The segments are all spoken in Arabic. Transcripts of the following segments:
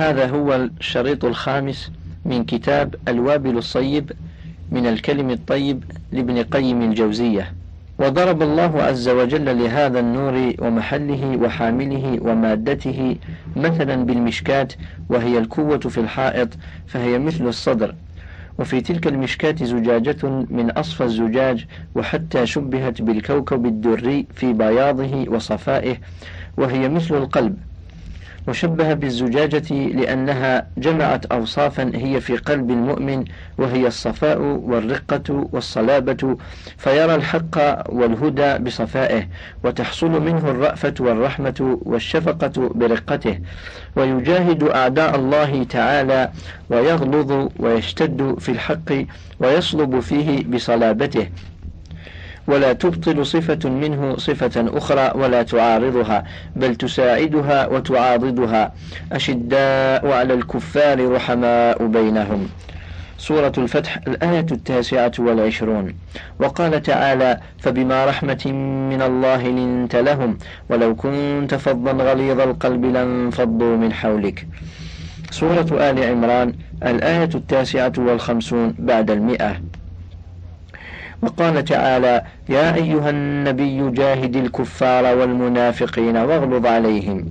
هذا هو الشريط الخامس من كتاب الوابل الصيب من الكلم الطيب لابن قيم الجوزية. وضرب الله عز وجل لهذا النور ومحله وحامله ومادته مثلا بالمشكات وهي الكوة في الحائط فهي مثل الصدر. وفي تلك المشكاة زجاجة من أصفى الزجاج وحتى شبهت بالكوكب الدري في بياضه وصفائه وهي مثل القلب. وشبه بالزجاجة لأنها جمعت أوصافا هي في قلب المؤمن وهي الصفاء والرقة والصلابة فيرى الحق والهدى بصفائه وتحصل منه الرأفة والرحمة والشفقة برقته ويجاهد أعداء الله تعالى ويغلظ ويشتد في الحق ويصلب فيه بصلابته. ولا تبطل صفة منه صفة أخرى ولا تعارضها بل تساعدها وتعاضدها. أشداء على الكفار رحماء بينهم. سورة الفتح الآية التاسعة والعشرون. وقال تعالى فبما رحمة من الله لنت لهم ولو كنت فظا غليظ القلب لانفضوا من حولك. سورة آل عمران الآية التاسعة والخمسون بعد المئة. وقال تعالى يا أيها النبي جاهد الكفار والمنافقين واغلظ عليهم.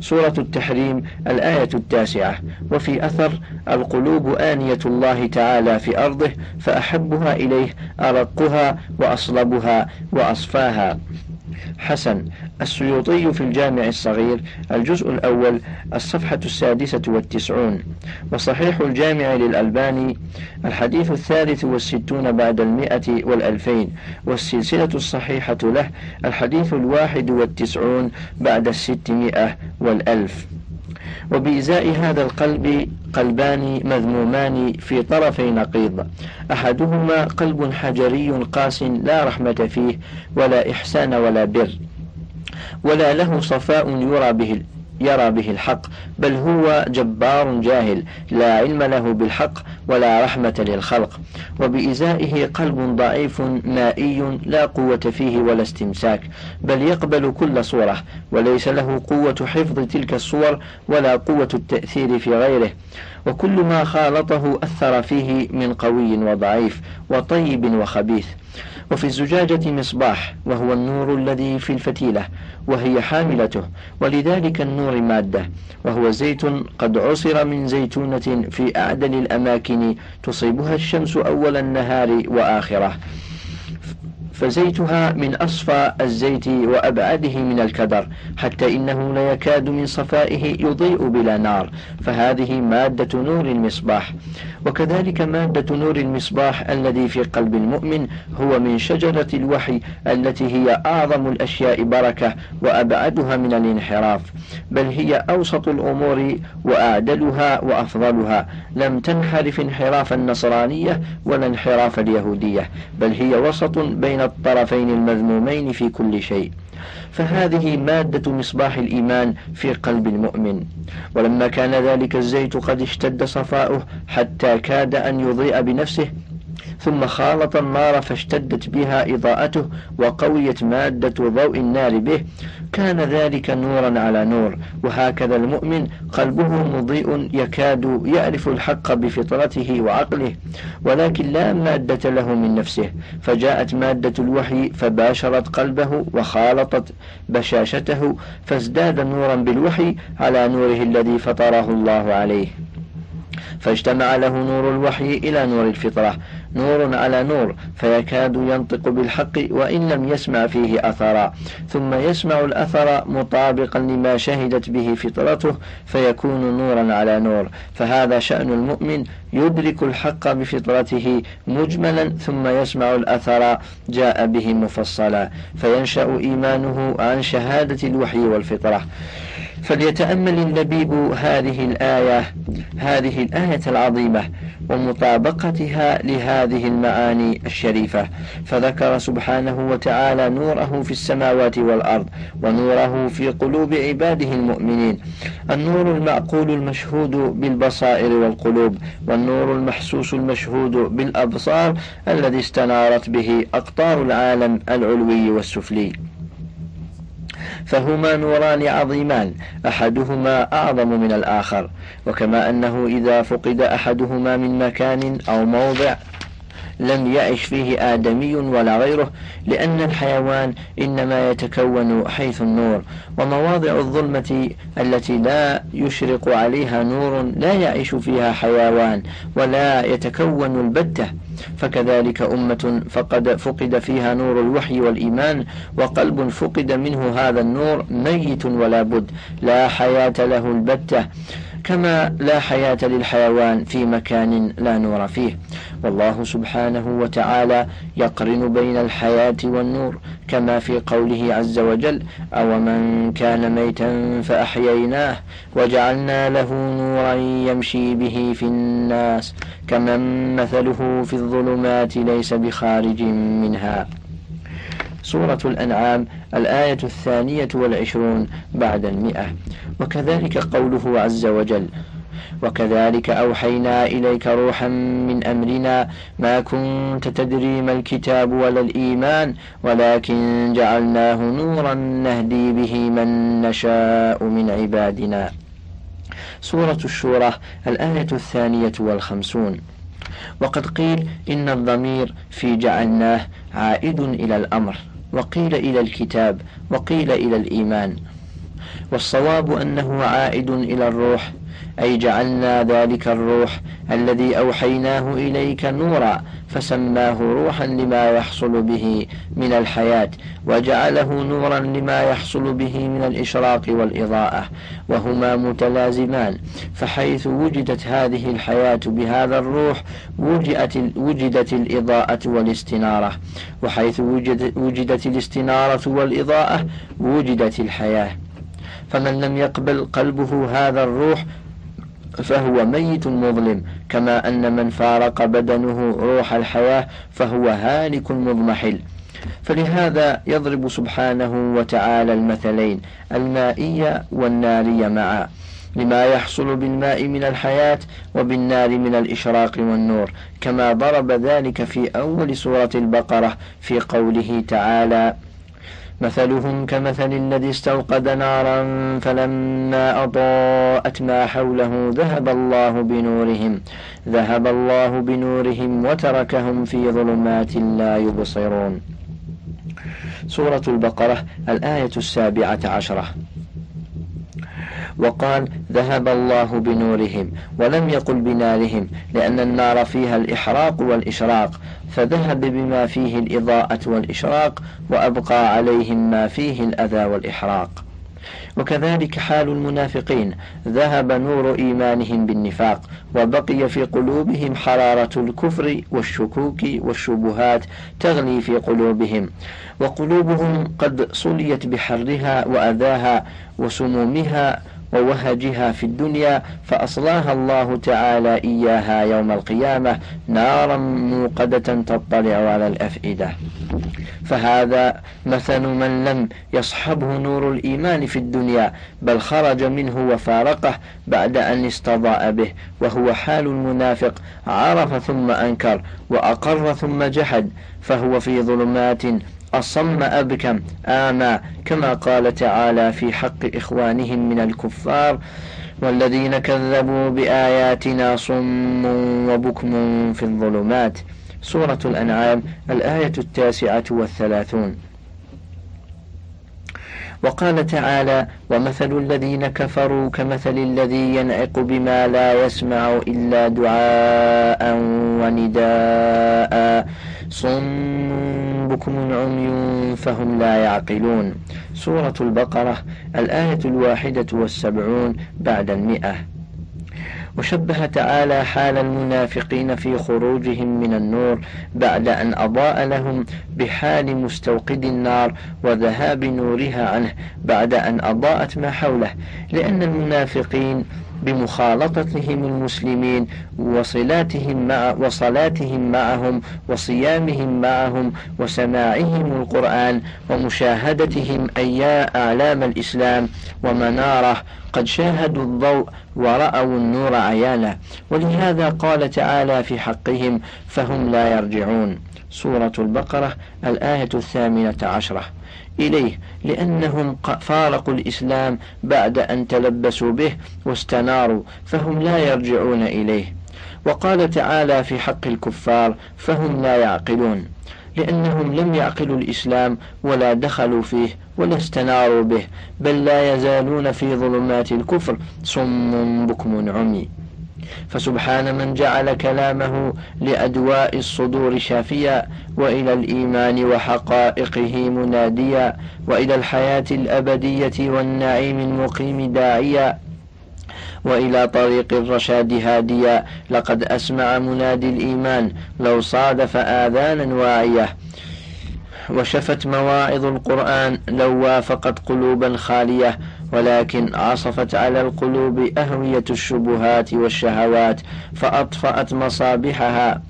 سورة التحريم الآية التاسعة. وفي أثر القلوب آنية الله تعالى في أرضه فأحبها إليه أرقها وأصلبها وأصفاها. حسن. السيوطي في الجامع الصغير الجزء الأول الصفحة السادسة والتسعون. وصحيح الجامع للألباني الحديث الثالث والستون بعد المئة والألفين. والسلسلة الصحيحة له الحديث الواحد والتسعون بعد الستمائة والألف. وبإزاء هذا القلب قلبان مذمومان في طرفي نقيض. أحدهما قلب حجري قاس لا رحمة فيه ولا إحسان ولا بر ولا له صفاء يرى به يرى به الحق بل هو جبار جاهل لا علم له بالحق ولا رحمة للخلق. وبإزائه قلب ضعيف مائي لا قوة فيه ولا استمساك بل يقبل كل صورة وليس له قوة حفظ تلك الصور ولا قوة التأثير في غيره. وكل ما خالطه أثر فيه من قوي وضعيف وطيب وخبيث. وفي الزجاجة مصباح وهو النور الذي في الفتيلة وهي حاملته ولذلك النور مادة وهو زيت قد عصر من زيتونة في أعدل الأماكن تصيبها الشمس أول النهار وآخرة. فزيتها من أصفى الزيت وأبعده من الكدر حتى إنه ليكاد من صفائه يضيء بلا نار. فهذه مادة نور المصباح. وكذلك مادة نور المصباح الذي في قلب المؤمن هو من شجرة الوحي التي هي أعظم الأشياء بركة وأبعدها من الانحراف بل هي أوسط الأمور وأعدلها وأفضلها. لم تنحرف انحراف النصرانية ولا انحراف اليهودية بل هي وسط بين الطرفين المذمومين في كل شيء. فهذه مادة مصباح الإيمان في قلب المؤمن. ولما كان ذلك الزيت قد اشتد صفاؤه حتى كاد أن يضيء بنفسه ثم خالط النار فاشتدت بها إضاءته وقويت مادة ضوء النار به. كان ذلك نورا على نور وهكذا المؤمن قلبه مضيء يكاد يعرف الحق بفطرته وعقله ولكن لا مادة له من نفسه. فجاءت مادة الوحي فباشرت قلبه وخالطت بشاشته فازداد نورا بالوحي على نوره الذي فطره الله عليه. فاجتمع له نور الوحي إلى نور الفطرة نور على نور فيكاد ينطق بالحق وإن لم يسمع فيه أثرا. ثم يسمع الأثر مطابقا لما شهدت به فطرته فيكون نورا على نور. فهذا شأن المؤمن يدرك الحق بفطرته مجملا ثم يسمع الأثر جاء به مفصلا. فينشأ إيمانه عن شهادة الوحي والفطرة. فليتأمل اللبيب هذه الآية هذه الآية العظيمة ومطابقتها لهذه المعاني الشريفة. فذكر سبحانه وتعالى نوره في السماوات والأرض ونوره في قلوب عباده المؤمنين. النور المعقول المشهود بالبصائر والقلوب والنور المحسوس المشهود بالأبصار الذي استنارت به أقطار العالم العلوي والسفلي. فهما نوران عظيمان أحدهما أعظم من الآخر وكما أنه إذا فقد أحدهما من مكان أو موضع لم يعش فيه آدمي ولا غيره لأن الحيوان إنما يتكون حيث النور. ومواضع الظلمة التي لا يشرق عليها نور لا يعيش فيها حيوان ولا يتكون البتة. فكذلك أمة فقد فقد فيها نور الوحي والإيمان وقلب فقد منه هذا النور ميت ولا بد. لا حياة له البتة. كما لا حياة للحيوان في مكان لا نور فيه. والله سبحانه وتعالى يقرن بين الحياة والنور كما في قوله عز وجل أو من كان ميتا فأحييناه وجعلنا له نورا يمشي به في الناس كمن مثله في الظلمات ليس بخارج منها. سورة الأنعام الآية الثانية والعشرون بعد المئة. وكذلك قوله عز وجل وكذلك أوحينا إليك روحا من أمرنا ما كنت تدري ما الكتاب ولا الإيمان ولكن جعلناه نورا نهدي به من نشاء من عبادنا. سورة الشورى الآية الثانية والخمسون. وقد قيل إن الضمير في جعلناه عائد إلى الأمر. وقيل إلى الكتاب وقيل إلى الإيمان. والصواب أنه عائد إلى الروح. أي جعلنا ذلك الروح الذي أوحيناه إليك نورا فسماه روحا لما يحصل به من الحياة وجعله نورا لما يحصل به من الإشراق والإضاءة وهما متلازمان. فحيث وجدت هذه الحياة بهذا الروح وجدت, وجدت الإضاءة والاستنارة. وحيث وجدت, وجدت الاستنارة والإضاءة وجدت الحياة. فمن لم يقبل قلبه هذا الروح فهو ميت مظلم. كما أن من فارق بدنه روح الحياة فهو هالك مضمحل. فلهذا يضرب سبحانه وتعالى المثلين المائية والنارية معا. لما يحصل بالماء من الحياة وبالنار من الإشراق والنور. كما ضرب ذلك في أول سورة البقرة في قوله تعالى مثلهم كمثل الذي استوقد نارا فلما أضاءت ما حوله ذهب الله بنورهم ذهب الله بنورهم وتركهم في ظلمات لا يبصرون. سورة البقرة الآية السابعة عشرة. وقال ذهب الله بنورهم ولم يقل بنارهم لأن النار فيها الإحراق والإشراق فذهب بما فيه الإضاءة والإشراق وأبقى عليهم ما فيه الأذى والإحراق. وكذلك حال المنافقين ذهب نور إيمانهم بالنفاق وبقي في قلوبهم حرارة الكفر والشكوك والشبهات تغلي في قلوبهم وقلوبهم قد صليت بحرها وأذاها وسمومها ووهجها في الدنيا فأصلاها الله تعالى إياها يوم القيامة نارا موقدة تطلع على الأفئدة. فهذا مثل من لم يصحبه نور الإيمان في الدنيا بل خرج منه وفارقه بعد أن استضاء به وهو حال المنافق عرف ثم أنكر وأقر ثم جحد فهو في ظلمات أصم أبكم آمى كما قال تعالى في حق إخوانهم من الكفار والذين كذبوا بآياتنا صم وبكم في الظلمات. سورة الأنعام الآية التاسعة والثلاثون. وقال تعالى ومثل الذين كفروا كمثل الذي ينعق بما لا يسمع إلا دعاء ونداء. صم بكم عمي فهم لا يعقلون. سورة البقرة الآية الواحدة والسبعون بعد المئة. وشبه تعالى حال المنافقين في خروجهم من النور بعد أن أضاء لهم بحال مستوقد النار وذهاب نورها عنه بعد أن أضاءت ما حوله لأن المنافقين بمخالطتهم المسلمين وصلاتهم مع وصلاتهم معهم وصيامهم معهم وسماعهم القرآن ومشاهدتهم أياء أعلام الإسلام ومنارة. قد شاهدوا الضوء ورأوا النور عيانا. ولهذا قال تعالى في حقهم فهم لا يرجعون. سورة البقرة الآية الثامنة عشرة. إليه لأنهم فارقوا الإسلام بعد أن تلبسوا به واستناروا فهم لا يرجعون إليه. وقال تعالى في حق الكفار فهم لا يعقلون لأنهم لم يعقلوا الإسلام ولا دخلوا فيه ولا استناروا به بل لا يزالون في ظلمات الكفر صم بكم عمي. فسبحان من جعل كلامه لأدواء الصدور شافيا وإلى الإيمان وحقائقه مناديا وإلى الحياة الأبدية والنعيم المقيم داعيا وإلى طريق الرشاد هاديا. لقد أسمع منادي الإيمان لو صادف آذانا واعية وشفت مواعظ القرآن لو وافقت قلوبا خالية. ولكن عصفت على القلوب أهوية الشبهات والشهوات فأطفأت مصابيحها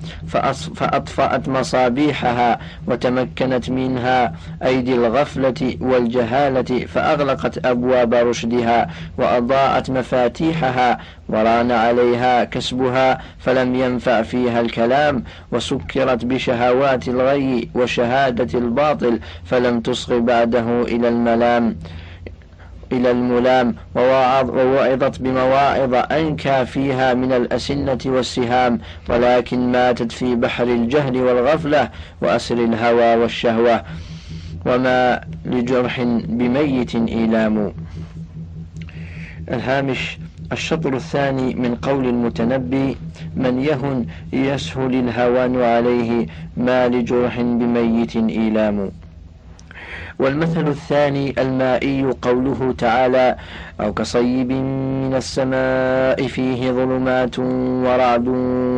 فأطفأت مصابيحها وتمكنت منها أيدي الغفلة والجهالة فأغلقت أبواب رشدها وأضاءت مفاتيحها وران عليها كسبها فلم ينفع فيها الكلام وسكرت بشهوات الغي وشهادة الباطل فلم تصغ بعده إلى الملام. إلى الملام ووعظت بمواعظ أنكى فيها من الأسنة والسهام ولكن ماتت في بحر الجهل والغفلة وأسر الهوى والشهوة وما لجرح بميت إيلام. الهامش الشطر الثاني من قول المتنبي من يهن يسهل الهوان عليه ما لجرح بميت إيلام. والمثل الثاني المائي قوله تعالى أو كصيب من السماء فيه ظلمات ورعد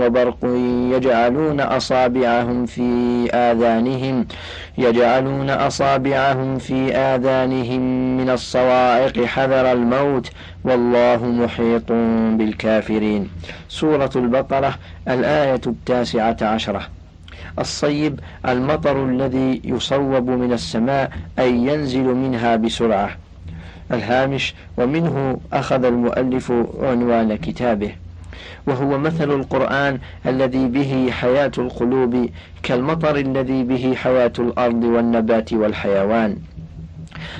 وبرق يجعلون أصابعهم في آذانهم يجعلون أصابعهم في آذانهم من الصواعق حذر الموت والله محيط بالكافرين. سورة البقرة الآية التاسعة عشرة. الصيب المطر الذي يصوب من السماء أي ينزل منها بسرعة. الهامش ومنه أخذ المؤلف عنوان كتابه. وهو مثل القرآن الذي به حياة القلوب كالمطر الذي به حياة الأرض والنبات والحيوان.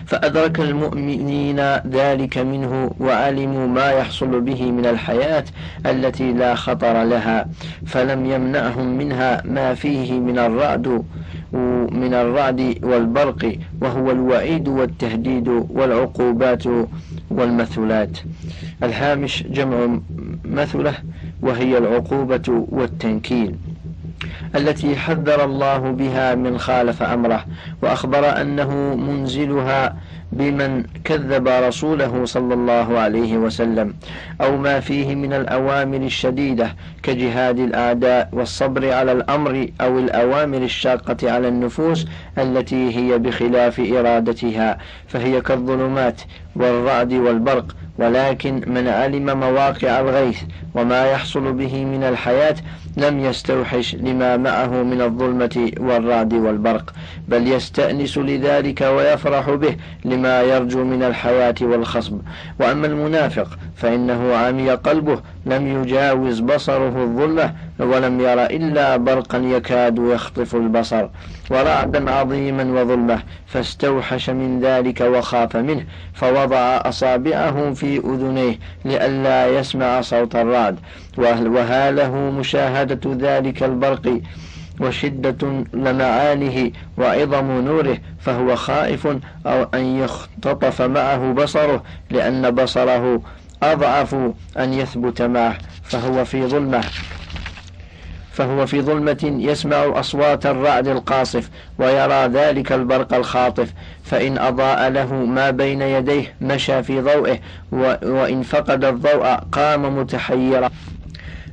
فأدرك المؤمنين ذلك منه وعلموا ما يحصل به من الحياة التي لا خطر لها فلم يمنعهم منها ما فيه من الرعد من الرعد والبرق وهو الوعيد والتهديد والعقوبات والمثلات. الهامش جمع مثله وهي العقوبة والتنكيل. التي حذر الله بها من خالف أمره وأخبر أنه منزلها بمن كذب رسوله صلى الله عليه وسلم أو ما فيه من الأوامر الشديدة كجهاد الاعداء والصبر على الأمر أو الأوامر الشاقة على النفوس التي هي بخلاف إرادتها فهي كالظلمات والرعد والبرق ولكن من علم مواقع الغيث وما يحصل به من الحياة لم يستوحش لما معه من الظلمة والرعد والبرق بل يستأنس لذلك ويفرح به لما يرجو من الحياة والخصب. وأما المنافق فإنه عمي قلبه لم يجاوز بصره الظلة ولم ير إلا برقا يكاد يخطف البصر. ورعدا عظيما وظلمة فاستوحش من ذلك وخاف منه فوضع أصابعه في أذنيه لئلا يسمع صوت الرعد. وهاله مشاهدة ذلك البرق وشدة لمعانه وعظم نوره فهو خائف أو أن يختطف معه بصره لأن بصره أضعف أن يثبت معه فهو في ظلمة. فهو في ظلمة يسمع أصوات الرعد القاصف ويرى ذلك البرق الخاطف فإن أضاء له ما بين يديه مشى في ضوئه وإن فقد الضوء قام متحيرا.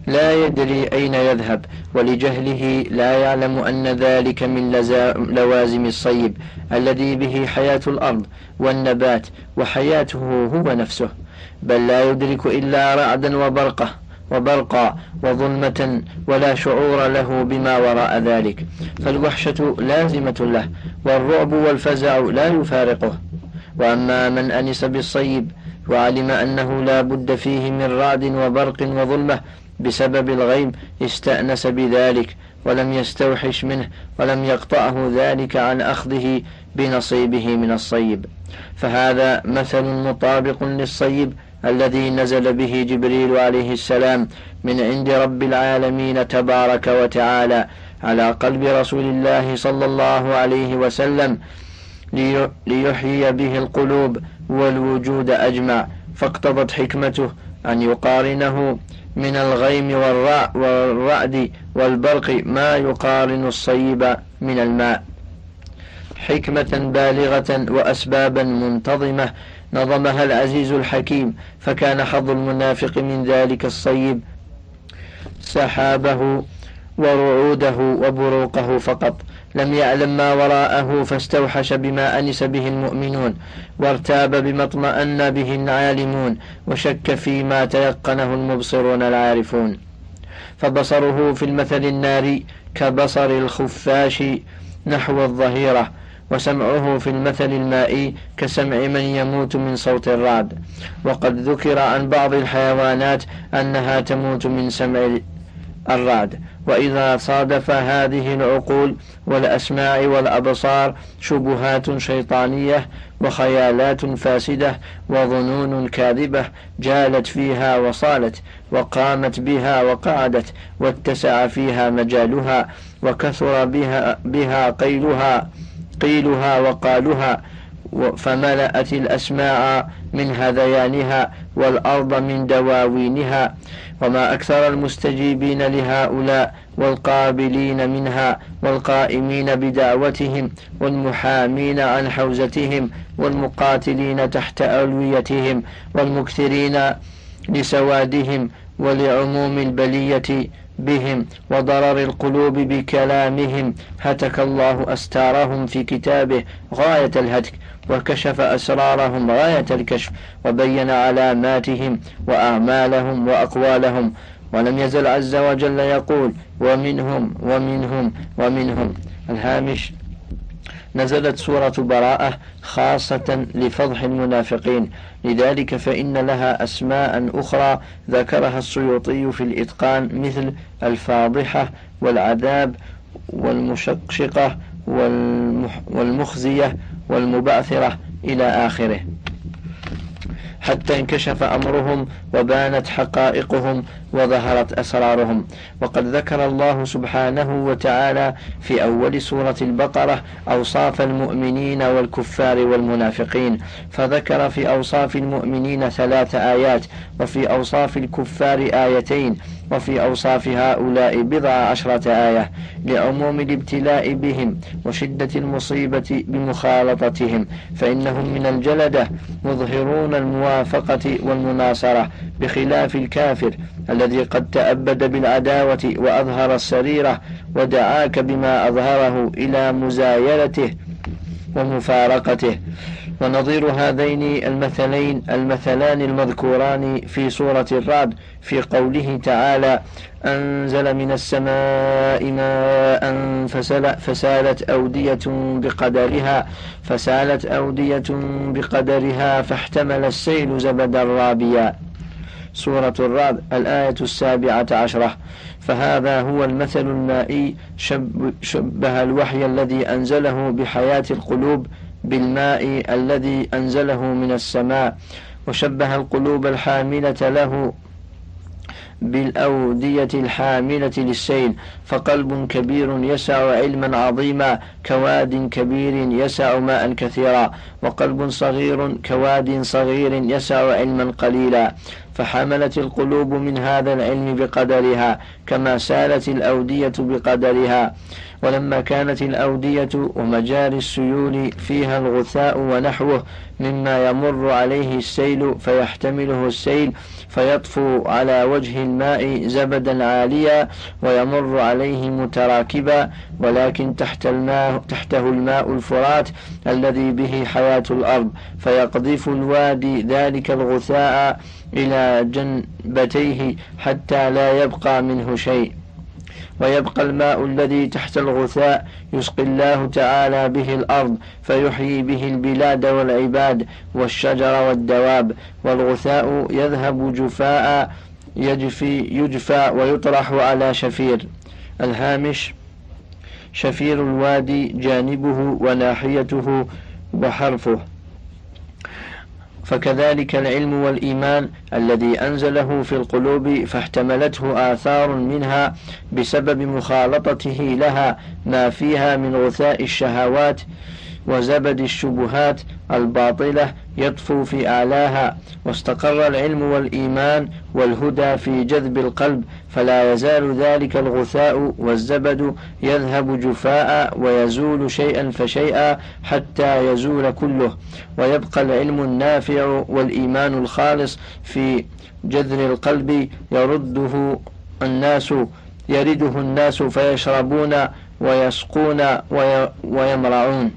لا يدري أين يذهب ولجهله لا يعلم أن ذلك من لوازم الصيب الذي به حياة الأرض والنبات وحياته هو نفسه. بل لا يدرك إلا رعدا وبرقة. وبرقا وظلمة ولا شعور له بما وراء ذلك. فالوحشة لازمة له والرعب والفزع لا يفارقه. وأما من أنس بالصيب وعلم أنه لا بد فيه من رعد وبرق وظلمة بسبب الغيم استأنس بذلك ولم يستوحش منه ولم يقطعه ذلك عن أخذه بنصيبه من الصيب. فهذا مثل مطابق للصيب الذي نزل به جبريل عليه السلام من عند رب العالمين تبارك وتعالى على قلب رسول الله صلى الله عليه وسلم ليحيي به القلوب والوجود أجمع. فاقتضت حكمته أن يقارنه من الغيم والرعد والبرق ما يقارن الصيب من الماء. حكمة بالغة وأسبابا منتظمة نظمها العزيز الحكيم فكان حظ المنافق من ذلك الصيب. سحابه ورعوده وبروقه فقط. لم يعلم ما وراءه فاستوحش بما أنس به المؤمنون وارتاب بما اطمأن به العالمون وشك فيما تيقنه المبصرون العارفون. فبصره في المثل الناري كبصر الخفاش نحو الظهيرة. وسمعه في المثل المائي كسمع من يموت من صوت الرعد. وقد ذكر عن بعض الحيوانات أنها تموت من سمع الرعد. وإذا صادف هذه العقول والأسماع والأبصار شبهات شيطانية وخيالات فاسدة وظنون كاذبة جالت فيها وصالت وقامت بها وقعدت واتسع فيها مجالها وكثر بها, بها قيلها. قيلها وقالها فملأت الأسماع من هذيانها والأرض من دواوينها وما أكثر المستجيبين لهؤلاء والقابلين منها والقائمين بدعوتهم والمحامين عن حوزتهم والمقاتلين تحت ألويتهم والمكثرين لسوادهم ولعموم البلية بهم وضرر القلوب بكلامهم. هتك الله أستارهم في كتابه غاية الهتك وكشف أسرارهم غاية الكشف وبين علاماتهم وأعمالهم وأقوالهم. ولم يزل عز وجل يقول ومنهم ومنهم ومنهم. الهامش نزلت سورة براءة خاصة لفضح المنافقين. لذلك فإن لها أسماء أخرى ذكرها السيوطي في الإتقان مثل الفاضحة والعذاب والمشقشقة والمخزية والمبعثرة إلى آخره. حتى انكشف أمرهم وبانت حقائقهم وظهرت أسرارهم. وقد ذكر الله سبحانه وتعالى في أول سورة البقرة أوصاف المؤمنين والكفار والمنافقين فذكر في أوصاف المؤمنين ثلاث آيات وفي أوصاف الكفار آيتين. وفي أوصاف هؤلاء بضع عشرة آية لعموم الابتلاء بهم وشدة المصيبة بمخالطتهم فإنهم من الجلدة مظهرون الموافقة والمناصرة بخلاف الكافر الذي قد تأبد بالعداوة وأظهر السريرة ودعاك بما أظهره إلى مزايلته ومفارقته. ونظير هذين المثلين المثلان المذكوران في سورة الرعد في قوله تعالى أنزل من السماء ماء فسل فسالت أودية بقدرها فسالت أودية بقدرها فاحتمل السيل زبدا رابيا. سورة الرعد الآية السابعة عشرة. فهذا هو المثل المائي شب شبه الوحي الذي أنزله بحياة القلوب بالماء الذي أنزله من السماء وشبه القلوب الحاملة له بالأودية الحاملة للسيل فقلب كبير يسع علما عظيما كواد كبير يسع ماء كثيرا وقلب صغير كواد صغير يسع علما قليلا فحملت القلوب من هذا العلم بقدرها كما سالت الأودية بقدرها. ولما كانت الأودية ومجاري السيول فيها الغثاء ونحوه مما يمر عليه السيل فيحتمله السيل فيطفو على وجه الماء زبدا عاليا ويمر عليه متراكبا ولكن تحت الماء تحته الماء الفرات الذي به حياة الأرض فيقذف الوادي ذلك الغثاء إلى جنبتيه حتى لا يبقى منه شيء. ويبقى الماء الذي تحت الغثاء يسقي الله تعالى به الأرض فيحيي به البلاد والعباد والشجر والدواب والغثاء يذهب جفاء يجفي يجفى ويطرح على شفير الهامش شفير الوادي جانبه وناحيته وحرفه فكذلك العلم والإيمان الذي أنزله في القلوب فاحتملته آثار منها بسبب مخالطته لها ما فيها من غثاء الشهوات وزبد الشبهات الباطلة يطفو في أعلاها واستقر العلم والإيمان والهدى في جذب القلب فلا يزال ذلك الغثاء والزبد يذهب جفاء ويزول شيئا فشيئا حتى يزول كله. ويبقى العلم النافع والإيمان الخالص في جذر القلب يرده الناس يرده الناس فيشربون ويسقون ويمرعون.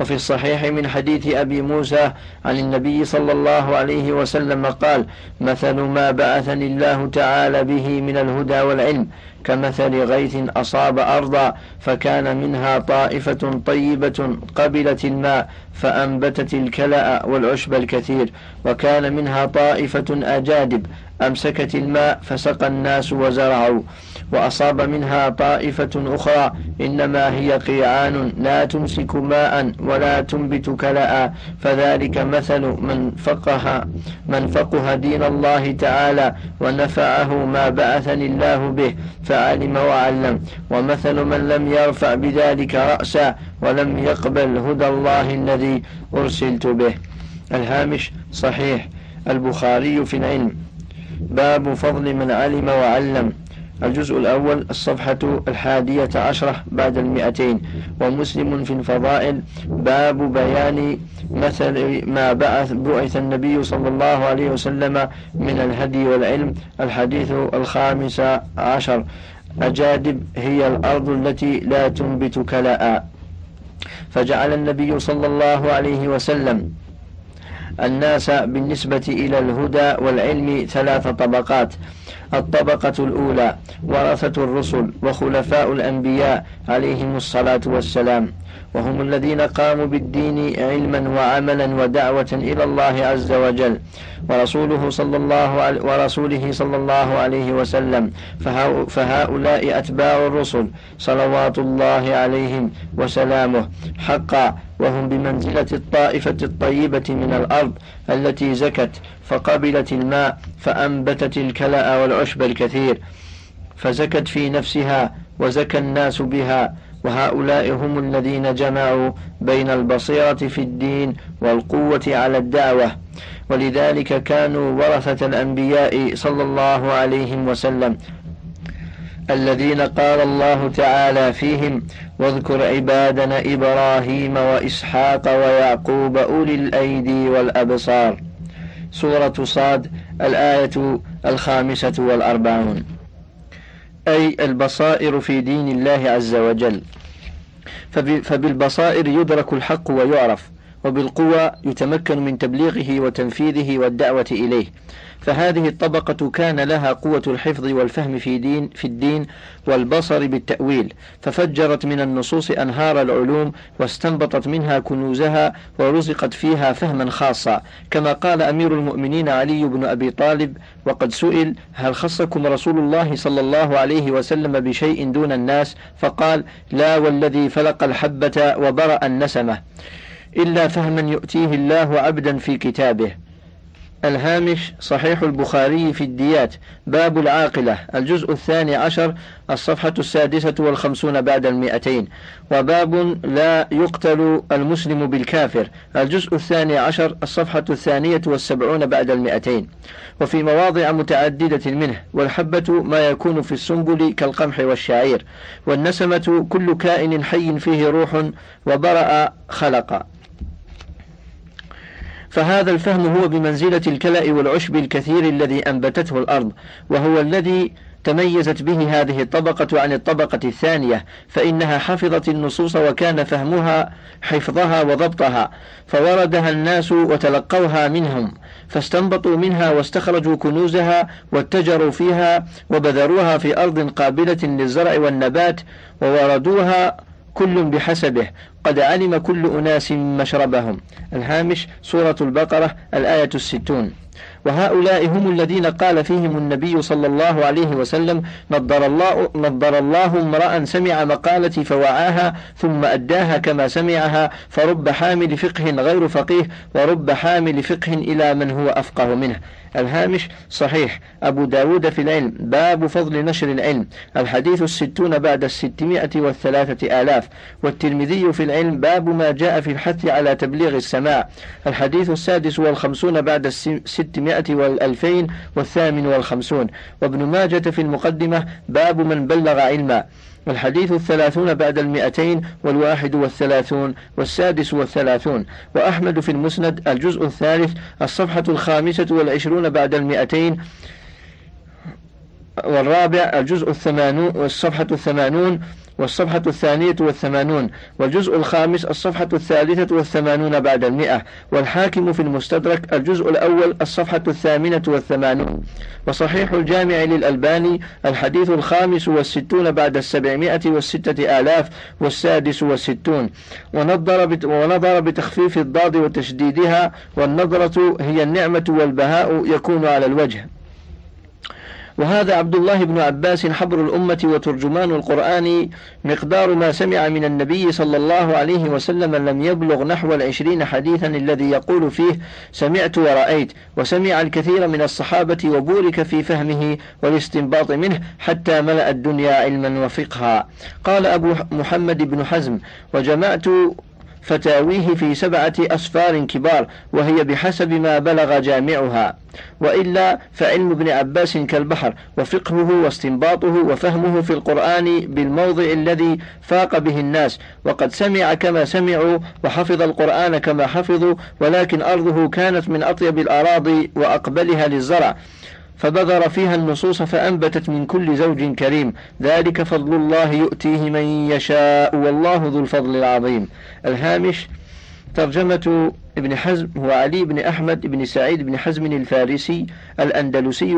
وفي الصحيح من حديث أبي موسى عن النبي صلى الله عليه وسلم قال مثل ما بعثني الله تعالى به من الهدى والعلم كمثل غيث أصاب أرضا فكان منها طائفة طيبة قبلت الماء فأنبتت الكلأ والعشب الكثير وكان منها طائفة أجادب أمسكت الماء فسقى الناس وزرعوا وأصاب منها طائفة أخرى إنما هي قيعان لا تمسك ماء ولا تنبت كلأ فذلك مثل من فقه من فقه دين الله تعالى ونفعه ما بعثني الله به فعلم وعلم. ومثل من لم يرفع بذلك رأسا ولم يقبل هدى الله الذي أرسلت به. الهامش صحيح. البخاري في العلم. باب فضل من علم وعلم. الجزء الأول الصفحة الحادية عشرة بعد المئتين. ومسلم في الفضائل باب بيان مثل ما بعث بعث النبي صلى الله عليه وسلم من الهدي والعلم. الحديث الخامس عشر. أجادب هي الأرض التي لا تنبت كلاء. فجعل النبي صلى الله عليه وسلم الناس بالنسبة إلى الهدى والعلم ثلاث طبقات. الطبقة الأولى ورثة الرسل وخلفاء الأنبياء عليهم الصلاة والسلام. وهم الذين قاموا بالدين علما وعملا ودعوة إلى الله عز وجل. ورسوله صلى الله ورسوله صلى الله عليه وسلم. فهؤلاء أتباع الرسل. صلوات الله عليهم وسلامه. حقا وهم بمنزلة الطائفة الطيبة من الأرض التي زكت فقبلت الماء فأنبتت الكلأ والعشب الكثير فزكت في نفسها وزكى الناس بها وهؤلاء هم الذين جمعوا بين البصيرة في الدين والقوة على الدعوة. ولذلك كانوا ورثة الأنبياء صلى الله عليه وسلم الذين قال الله تعالى فيهم واذكر عبادنا إبراهيم وإسحاق ويعقوب أولي الأيدي والأبصار. سورة صاد الآية الخامسة والأربعون. أي البصائر في دين الله عز وجل. فبالبصائر يدرك الحق ويعرف. وبالقوى يتمكن من تبليغه وتنفيذه والدعوة إليه. فهذه الطبقة كان لها قوة الحفظ والفهم في دين في الدين والبصر بالتأويل ففجرت من النصوص أنهار العلوم واستنبطت منها كنوزها ورزقت فيها فهما خاصا. كما قال أمير المؤمنين علي بن أبي طالب وقد سئل هل خصكم رسول الله صلى الله عليه وسلم بشيء دون الناس؟ فقال لا والذي فلق الحبة وبرأ النسمة. إلا فهما يؤتيه الله عبدا في كتابه. الهامش صحيح البخاري في الديات. باب العاقلة. الجزء الثاني عشر الصفحة السادسة والخمسون بعد المئتين. وباب لا يقتل المسلم بالكافر. الجزء الثاني عشر الصفحة الثانية والسبعون بعد المئتين. وفي مواضع متعددة منه. والحبة ما يكون في السنبل كالقمح والشعير. والنسمة كل كائن حي فيه روح وبرأ خلق فهذا الفهم هو بمنزلة الكلأ والعشب الكثير الذي أنبتته الأرض وهو الذي تميزت به هذه الطبقة عن الطبقة الثانية فإنها حفظت النصوص وكان فهمها حفظها وضبطها فوردها الناس وتلقوها منهم فاستنبطوا منها واستخرجوا كنوزها واتجروا فيها وبذروها في أرض قابلة للزرع والنبات ووردوها كل بحسبه. قد علم كل أناس مشربهم. الهامش سورة البقرة الآية الستون. وهؤلاء هم الذين قال فيهم النبي صلى الله عليه وسلم نضر الله نضر الله امرأ سمع مقالتي فوعاها ثم أداها كما سمعها فرب حامل فقه غير فقيه ورب حامل فقه إلى من هو أفقه منه. الهامش صحيح. أبو داود في العلم. باب فضل نشر العلم. الحديث الستون بعد الستمائة والثلاثة آلاف. والترمذي في العلم. باب ما جاء في الحث على تبليغ السماع. الحديث السادس والخمسون بعد الستمائة والألفين والثامن والخمسون. وابن ماجة في المقدمة. باب من بلغ علما. والحديث الثلاثون بعد المئتين والواحد والثلاثون والسادس والثلاثون. وأحمد في المسند الجزء الثالث الصفحة الخامسة والعشرون بعد المئتين. والرابع الجزء الثمانون والصفحة الثمانون. والصفحة الثانية والثمانون والجزء الخامس الصفحة الثالثة والثمانون بعد المئة والحاكم في المستدرك الجزء الأول الصفحة الثامنة والثمانون. وصحيح الجامع للألباني الحديث الخامس والستون بعد السبعمائة والستة آلاف والسادس والستون. ونظر, ونظر بتخفيف الضاد وتشديدها والنظرة هي النعمة والبهاء يكون على الوجه. وهذا عبد الله بن عباس حبر الأمة وترجمان القرآن مقدار ما سمع من النبي صلى الله عليه وسلم لم يبلغ نحو العشرين حديثا الذي يقول فيه سمعت ورأيت وسمع الكثير من الصحابة وبورك في فهمه والاستنباط منه حتى ملأ الدنيا علما وفقها. قال أبو محمد بن حزم وجمعت فتاويه في سبعة أسفار كبار وهي بحسب ما بلغ جامعها. وإلا فعلم ابن عباس كالبحر وفقهه واستنباطه وفهمه في القرآن بالموضع الذي فاق به الناس. وقد سمع كما سمعوا وحفظ القرآن كما حفظوا ولكن أرضه كانت من أطيب الأراضي وأقبلها للزرع. فبذر فيها النصوص فأنبتت من كل زوج كريم. ذلك فضل الله يؤتيه من يشاء والله ذو الفضل العظيم. الهامش ترجمة ابن حزم هو علي بن أحمد بن سعيد بن حزم الفارسي الأندلسي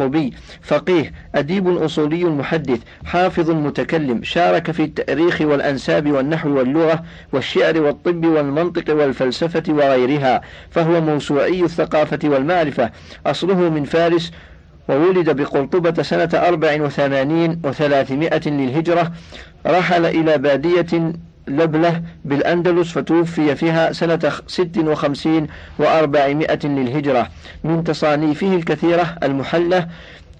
القرطبي فقيه أديب أصولي محدث حافظ متكلم شارك في التأريخ والأنساب والنحو واللغة والشعر والطب والمنطق والفلسفة وغيرها فهو موسوعي الثقافة والمعرفة. أصله من فارس وولد بقرطبة سنة أربع وثمانين وثلاثمائة للهجرة رحل إلى بادية لبلة بالأندلس فتوفي فيها سنة ست وخمسين وأربعمائة للهجرة. من تصانيفه الكثيرة المحلة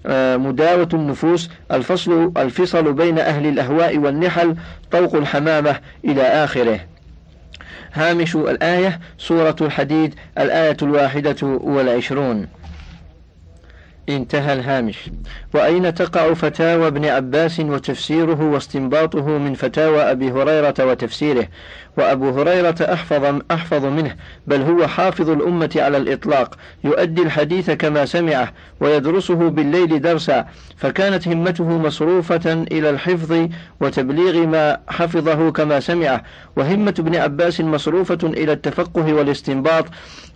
آه، مداوة النفوس الفصل الفصل بين أهل الأهواء والنحل طوق الحمامة إلى آخره. هامش الآية سورة الحديد الآية الواحدة والعشرون. انتهى الهامش. وأين تقع فتاوى ابن عباس وتفسيره واستنباطه من فتاوى أبي هريرة وتفسيره؟ وأبو هريرة أحفظ, أحفظ منه بل هو حافظ الأمة على الإطلاق يؤدي الحديث كما سمعه ويدرسه بالليل درسا فكانت همته مصروفة إلى الحفظ وتبليغ ما حفظه كما سمعه وهمة ابن عباس مصروفة إلى التفقه والاستنباط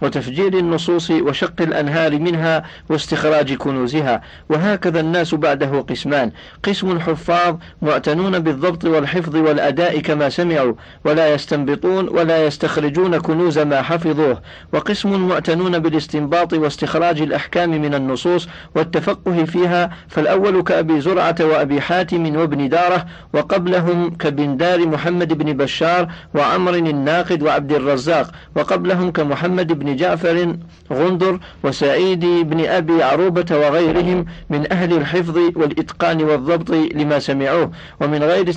وتفجير النصوص وشق الأنهار منها واستخراج كنوزها وهكذا الناس بعده قسمان. قسم حفاظ معتنون بالضبط والحفظ والأداء كما سمعوا ولا يستنبطون ولا يستخرجون كنوز ما حفظوه. وقسم معتنون بالاستنباط واستخراج الأحكام من النصوص والتفقه فيها فالأول كأبي زرعة وأبي حاتم وابن دارة وقبلهم كبندار محمد بن بشار وعمر الناقد وعبد الرزاق وقبلهم كمحمد بن جعفر غندر وسعيد بن أبي عروبة وغيرهم من أهل الحفظ والإتقان والضبط لما سمعوه ومن غير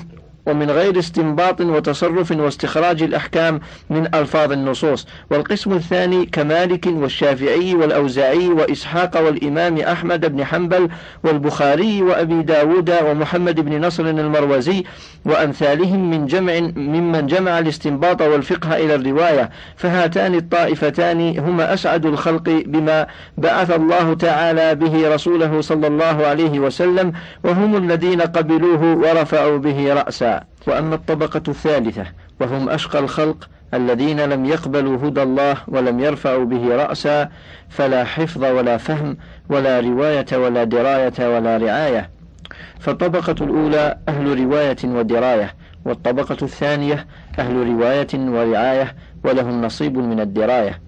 ومن غير استنباط وتصرف واستخراج الأحكام من ألفاظ النصوص. والقسم الثاني كمالك والشافعي والأوزاعي وإسحاق والإمام أحمد بن حنبل والبخاري وأبي داود ومحمد بن نصر المروزي وأمثالهم من جمع ممن جمع الاستنباط والفقه إلى الرواية. فهاتان الطائفتان هما أسعد الخلق بما بعث الله تعالى به رسوله صلى الله عليه وسلم وهم الذين قبلوه ورفعوا به رأسا. وأما الطبقة الثالثة وهم أشقى الخلق الذين لم يقبلوا هدى الله ولم يرفعوا به رأسا فلا حفظ ولا فهم ولا رواية ولا دراية ولا رعاية. فالطبقة الأولى أهل رواية ودراية والطبقة الثانية أهل رواية ورعاية ولهم نصيب من الدراية.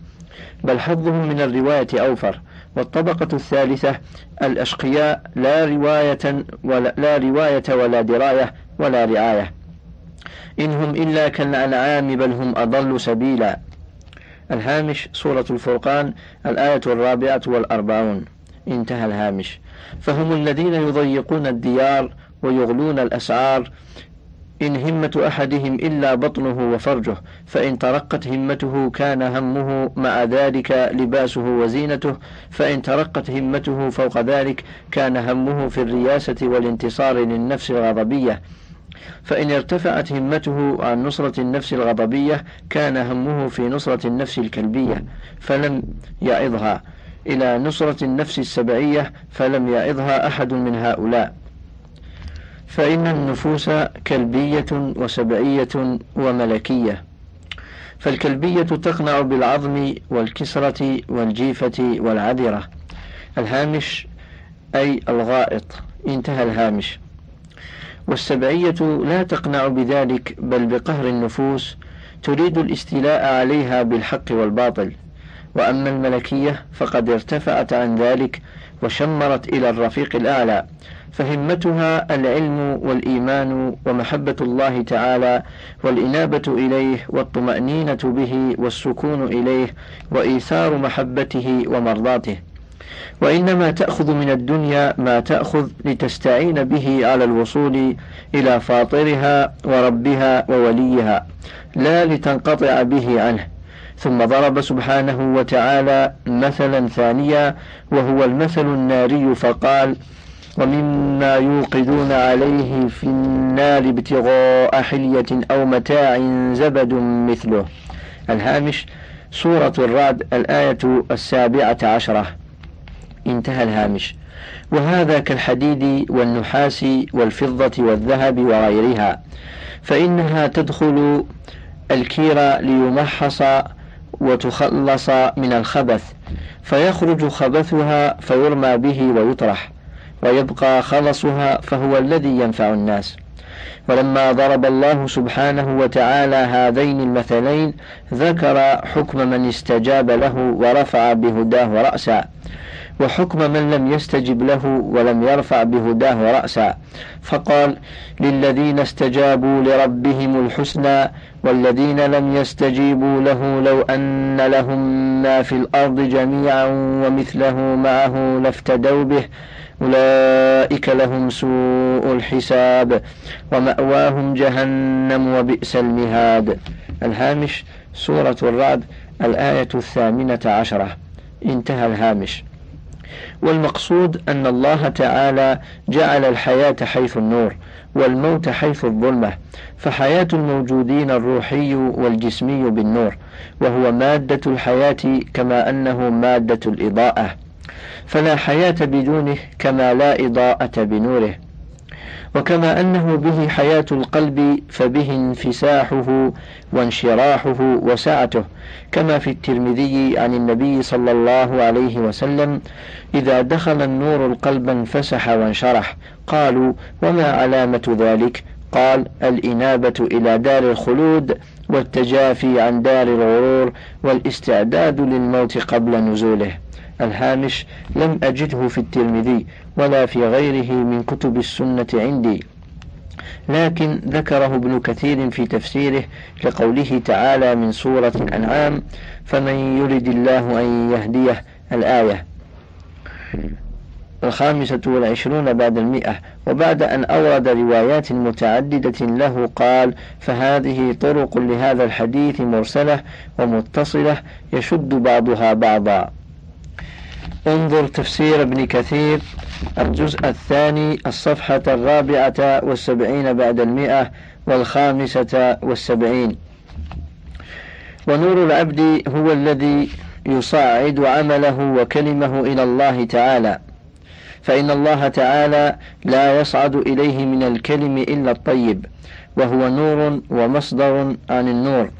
بل حظهم من الرواية أوفر والطبقة الثالثة الأشقياء لا رواية ولا, لا رواية ولا دراية ولا رعاية. إن هم إلا كالأنعام بل هم أضل سبيلا. الهامش سورة الفرقان الآية الرابعة والأربعون. انتهى الهامش. فهم الذين يضيقون الديار ويغلون الأسعار. إن همة أحدهم إلا بطنه وفرجه فإن ترقت همته كان همه مع ذلك لباسه وزينته فإن ترقت همته فوق ذلك كان همه في الرياسة والانتصار للنفس الغضبية. فإن ارتفعت همته عن نصرة النفس الغضبية كان همه في نصرة النفس الكلبية فلم يعظها. إلى نصرة النفس السبعية فلم يعظها أحد من هؤلاء. فإن النفوس كلبية وسبعية وملكية. فالكلبية تقنع بالعظم والكسرة والجيفة والعذرة. الهامش أي الغائط. انتهى الهامش. والسبعية لا تقنع بذلك بل بقهر النفوس تريد الاستيلاء عليها بالحق والباطل. وأما الملكية فقد ارتفعت عن ذلك وشمرت إلى الرفيق الأعلى. فهمتها العلم والإيمان ومحبة الله تعالى والإنابة إليه والطمأنينة به والسكون إليه وإيثار محبته ومرضاته. وإنما تأخذ من الدنيا ما تأخذ لتستعين به على الوصول إلى فاطرها وربها ووليها لا لتنقطع به عنه. ثم ضرب سبحانه وتعالى مثلا ثانيا وهو المثل الناري فقال ومما يوقدون عليه في النار ابتغاء حلية أو متاع زبد مثله. الهامش سورة الرعد الآية السابعة عشرة. انتهى الهامش. وهذا كالحديد والنحاس والفضة والذهب وغيرها. فإنها تدخل الكير ليمحص وتخلص من الخبث. فيخرج خبثها فيرمى به ويطرح. ويبقى خلصها فهو الذي ينفع الناس. ولما ضرب الله سبحانه وتعالى هذين المثلين ذكر حكم من استجاب له ورفع بهداه رأسا. وحكم من لم يستجب له ولم يرفع بهداه رأسا. فقال للذين استجابوا لربهم الحسنى والذين لم يستجيبوا له لو أن لهم ما في الأرض جميعا ومثله معه لافتدوا به أولئك لهم سوء الحساب ومأواهم جهنم وبئس المهاد. الهامش سورة الرعد الآية الثامنة عشرة. انتهى الهامش. والمقصود أن الله تعالى جعل الحياة حيث النور والموت حيث الظلمة فحياة الموجودين الروحي والجسمي بالنور وهو مادة الحياة كما أنه مادة الإضاءة. فلا حياة بدونه كما لا إضاءة بنوره. وكما أنه به حياة القلب فبه انفساحه وانشراحه وسعته كما في الترمذي عن النبي صلى الله عليه وسلم إذا دخل النور القلب انفسح وانشرح قالوا وما علامة ذلك؟ قال الإنابة إلى دار الخلود والتجافي عن دار الغرور والاستعداد للموت قبل نزوله. الهامش لم أجده في الترمذي ولا في غيره من كتب السنة عندي. لكن ذكره ابن كثير في تفسيره لقوله تعالى من سورة الأنعام فمن يرد الله أن يهديه الآية الخامسة والعشرون بعد المئة. وبعد أن أورد روايات متعددة له قال فهذه طرق لهذا الحديث مرسلة ومتصلة يشد بعضها بعضا انظر تفسير ابن كثير الجزء الثاني الصفحة الرابعة والسبعين بعد المئة والخامسة والسبعين. ونور العبد هو الذي يصعد عمله وكلمه إلى الله تعالى. فإن الله تعالى لا يصعد إليه من الكلم إلا الطيب وهو نور ومصدر عن النور.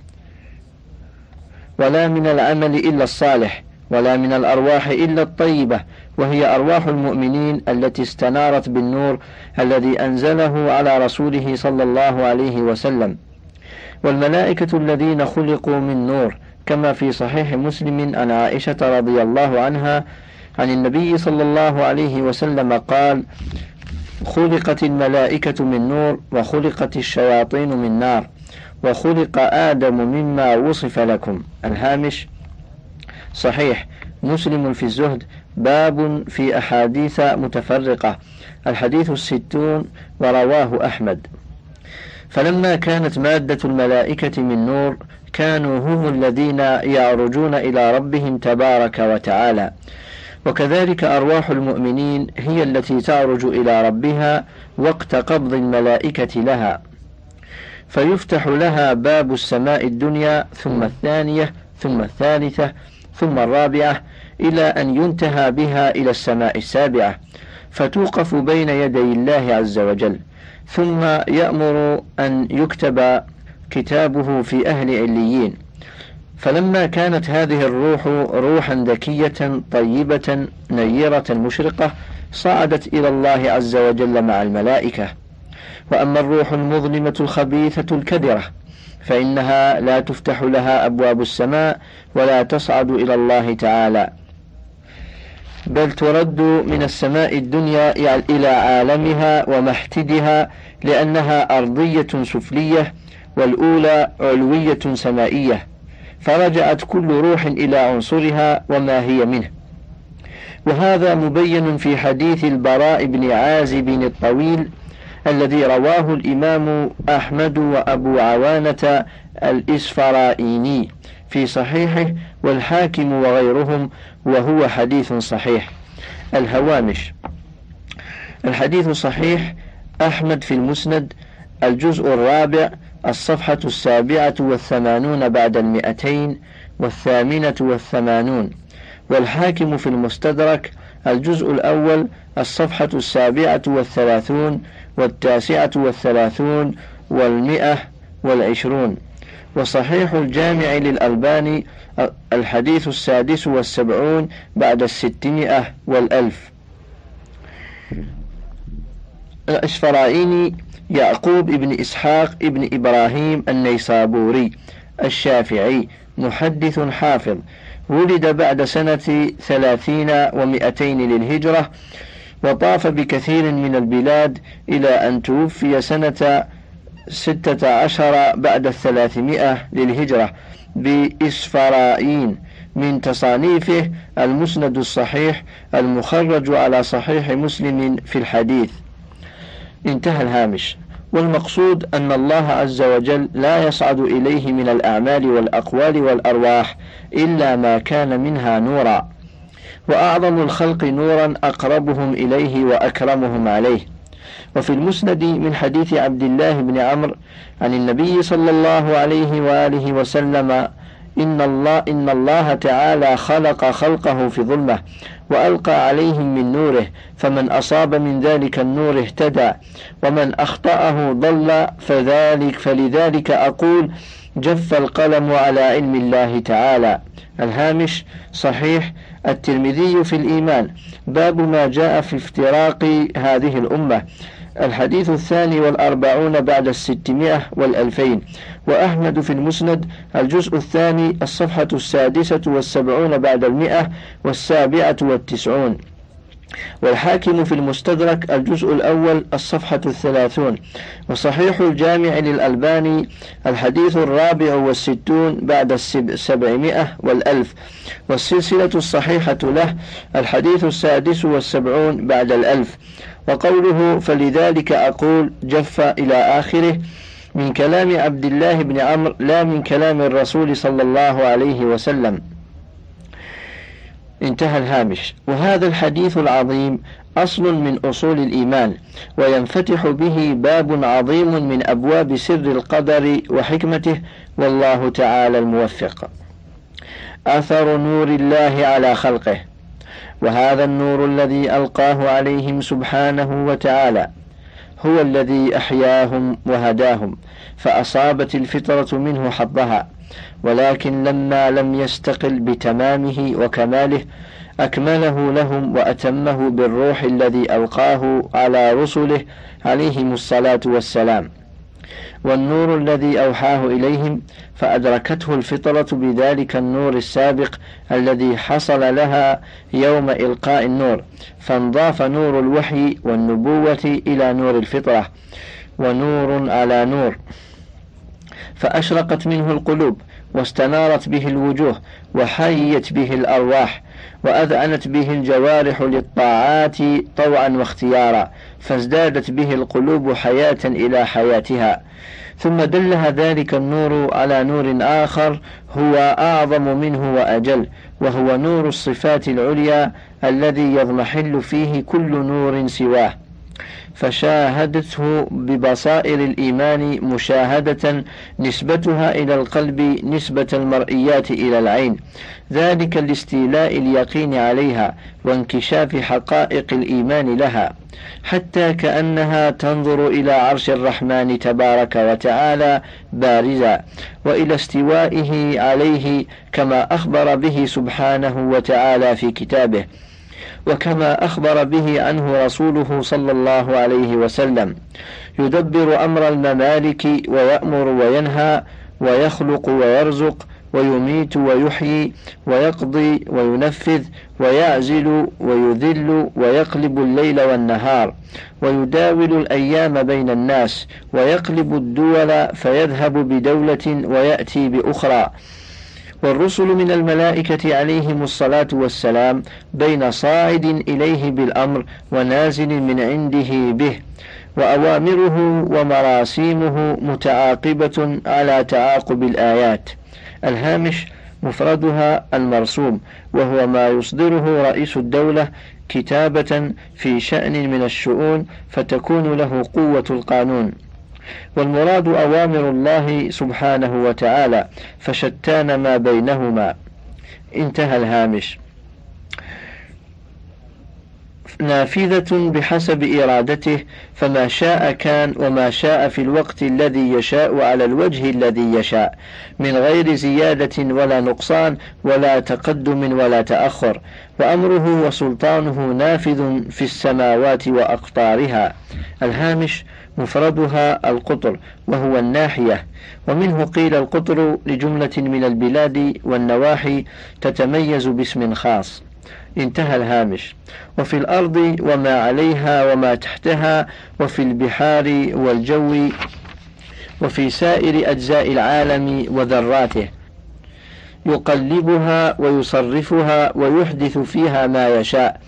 ولا من العمل إلا الصالح ولا من الأرواح إلا الطيبة وهي أرواح المؤمنين التي استنارت بالنور الذي أنزله على رسوله صلى الله عليه وسلم. والملائكة الذين خلقوا من نور كما في صحيح مسلم عن عائشة رضي الله عنها عن النبي صلى الله عليه وسلم قال خلقت الملائكة من نور وخلقت الشياطين من نار وخلق آدم مما وصف لكم. الهامش صحيح. مسلم في الزهد باب في أحاديث متفرقة. الحديث الستون ورواه أحمد. فلما كانت مادة الملائكة من نور كانوا هم الذين يعرجون إلى ربهم تبارك وتعالى. وكذلك أرواح المؤمنين هي التي تعرج إلى ربها وقت قبض الملائكة لها. فيفتح لها باب السماء الدنيا ثم الثانية ثم الثالثة ثم الرابعة إلى أن ينتهى بها إلى السماء السابعة فتوقف بين يدي الله عز وجل. ثم يأمر أن يكتب كتابه في أهل عليين. فلما كانت هذه الروح روحا ذكية طيبة نيرة مشرقة صعدت إلى الله عز وجل مع الملائكة. وأما الروح المظلمة الخبيثة الكدرة فإنها لا تفتح لها أبواب السماء ولا تصعد إلى الله تعالى. بل ترد من السماء الدنيا إلى عالمها ومحتدها لأنها أرضية سفلية والأولى علوية سمائية. فرجعت كل روح إلى عنصرها وما هي منه. وهذا مبين في حديث البراء بن عازب الطويل الذي رواه الإمام أحمد وأبو عوانة الإسفرائيني في صحيحه والحاكم وغيرهم وهو حديث صحيح. الهوامش. الحديث صحيح أحمد في المسند الجزء الرابع الصفحة السابعة والثمانون بعد المئتين والثامنة والثمانون. والحاكم في المستدرك الجزء الأول الصفحة السابعة والثلاثون والتاسعة والثلاثون والمئة والعشرون. وصحيح الجامع للألباني الحديث السادس والسبعون بعد الستمائة والألف. الأشفرائيني يعقوب ابن إسحاق ابن إبراهيم النيسابوري الشافعي محدث حافظ. ولد بعد سنة ثلاثين ومئتين للهجرة وطاف بكثير من البلاد إلى أن توفي سنة ستة عشر بعد الثلاثمائة للهجرة بإسفراين. من تصانيفه المسند الصحيح المخرج على صحيح مسلم في الحديث. انتهى الهامش. والمقصود أن الله عز وجل لا يصعد إليه من الأعمال والأقوال والأرواح إلا ما كان منها نورا. وأعظم الخلق نورا أقربهم إليه وأكرمهم عليه. وفي المسند من حديث عبد الله بن عمرو عن النبي صلى الله عليه وآله وسلم إن الله إن الله تعالى خلق خلقه في ظلمة. وألقى عليهم من نوره فمن أصاب من ذلك النور اهتدى ومن أخطأه ضل فذلك فلذلك أقول جف القلم على علم الله تعالى. الهامش صحيح. الترمذي في الإيمان. باب ما جاء في افتراق هذه الأمة. الحديث الثاني والأربعون بعد الستمائة والألفين. وأحمد في المسند الجزء الثاني الصفحة السادسة والسبعون بعد المئة والسابعة والتسعون. والحاكم في المستدرك الجزء الأول الصفحة الثلاثون. وصحيح الجامع للألباني الحديث الرابع والستون بعد السبعمائة والألف. والسلسلة الصحيحة له الحديث السادس والسبعون بعد الألف. وقوله فلذلك أقول جف إلى آخره من كلام عبد الله بن عمرو لا من كلام الرسول صلى الله عليه وسلم. انتهى الهامش. وهذا الحديث العظيم أصل من أصول الإيمان وينفتح به باب عظيم من أبواب سر القدر وحكمته والله تعالى الموفق. أثر نور الله على خلقه. وهذا النور الذي ألقاه عليهم سبحانه وتعالى هو الذي أحياهم وهداهم فأصابت الفطرة منه حظها ولكن لما لم يستقل بتمامه وكماله أكمله لهم وأتمه بالروح الذي ألقاه على رسله عليهم الصلاة والسلام. والنور الذي أوحاه إليهم فأدركته الفطرة بذلك النور السابق الذي حصل لها يوم إلقاء النور فانضاف نور الوحي والنبوة إلى نور الفطرة ونور على نور. فأشرقت منه القلوب واستنارت به الوجوه وحيت به الأرواح وأذعنت به الجوارح للطاعات طوعا واختيارا فازدادت به القلوب حياة إلى حياتها. ثم دلها ذلك النور على نور آخر هو أعظم منه وأجل وهو نور الصفات العليا الذي يضمحل فيه كل نور سواه. فشاهدته ببصائر الإيمان مشاهدة نسبتها إلى القلب نسبة المرئيات إلى العين. ذلك لاستيلاء اليقين عليها وانكشاف حقائق الإيمان لها. حتى كأنها تنظر إلى عرش الرحمن تبارك وتعالى بارزا وإلى استوائه عليه كما أخبر به سبحانه وتعالى في كتابه. وكما أخبر به عنه رسوله صلى الله عليه وسلم. يدبر أمر الممالك ويأمر وينهى ويخلق ويرزق ويميت ويحيي ويقضي وينفذ ويعزل ويذل ويقلب الليل والنهار ويداول الأيام بين الناس ويقلب الدول فيذهب بدولة ويأتي بأخرى. والرسل من الملائكة عليهم الصلاة والسلام بين صاعد إليه بالأمر ونازل من عنده به وأوامره ومراسيمه متعاقبة على تعاقب الآيات. الهامش مفردها المرسوم وهو ما يصدره رئيس الدولة كتابة في شأن من الشؤون فتكون له قوة القانون. والمراد أوامر الله سبحانه وتعالى فشتان ما بينهما. انتهى الهامش. نافذة بحسب إرادته فما شاء كان وما شاء في الوقت الذي يشاء على الوجه الذي يشاء من غير زيادة ولا نقصان ولا تقدم ولا تأخر وأمره وسلطانه نافذ في السماوات وأقطارها. الهامش مفردها القطر وهو الناحية ومنه قيل القطر لجملة من البلاد والنواحي تتميز باسم خاص. انتهى الهامش. وفي الأرض وما عليها وما تحتها وفي البحار والجو وفي سائر أجزاء العالم وذراته. يقلبها ويصرفها ويحدث فيها ما يشاء.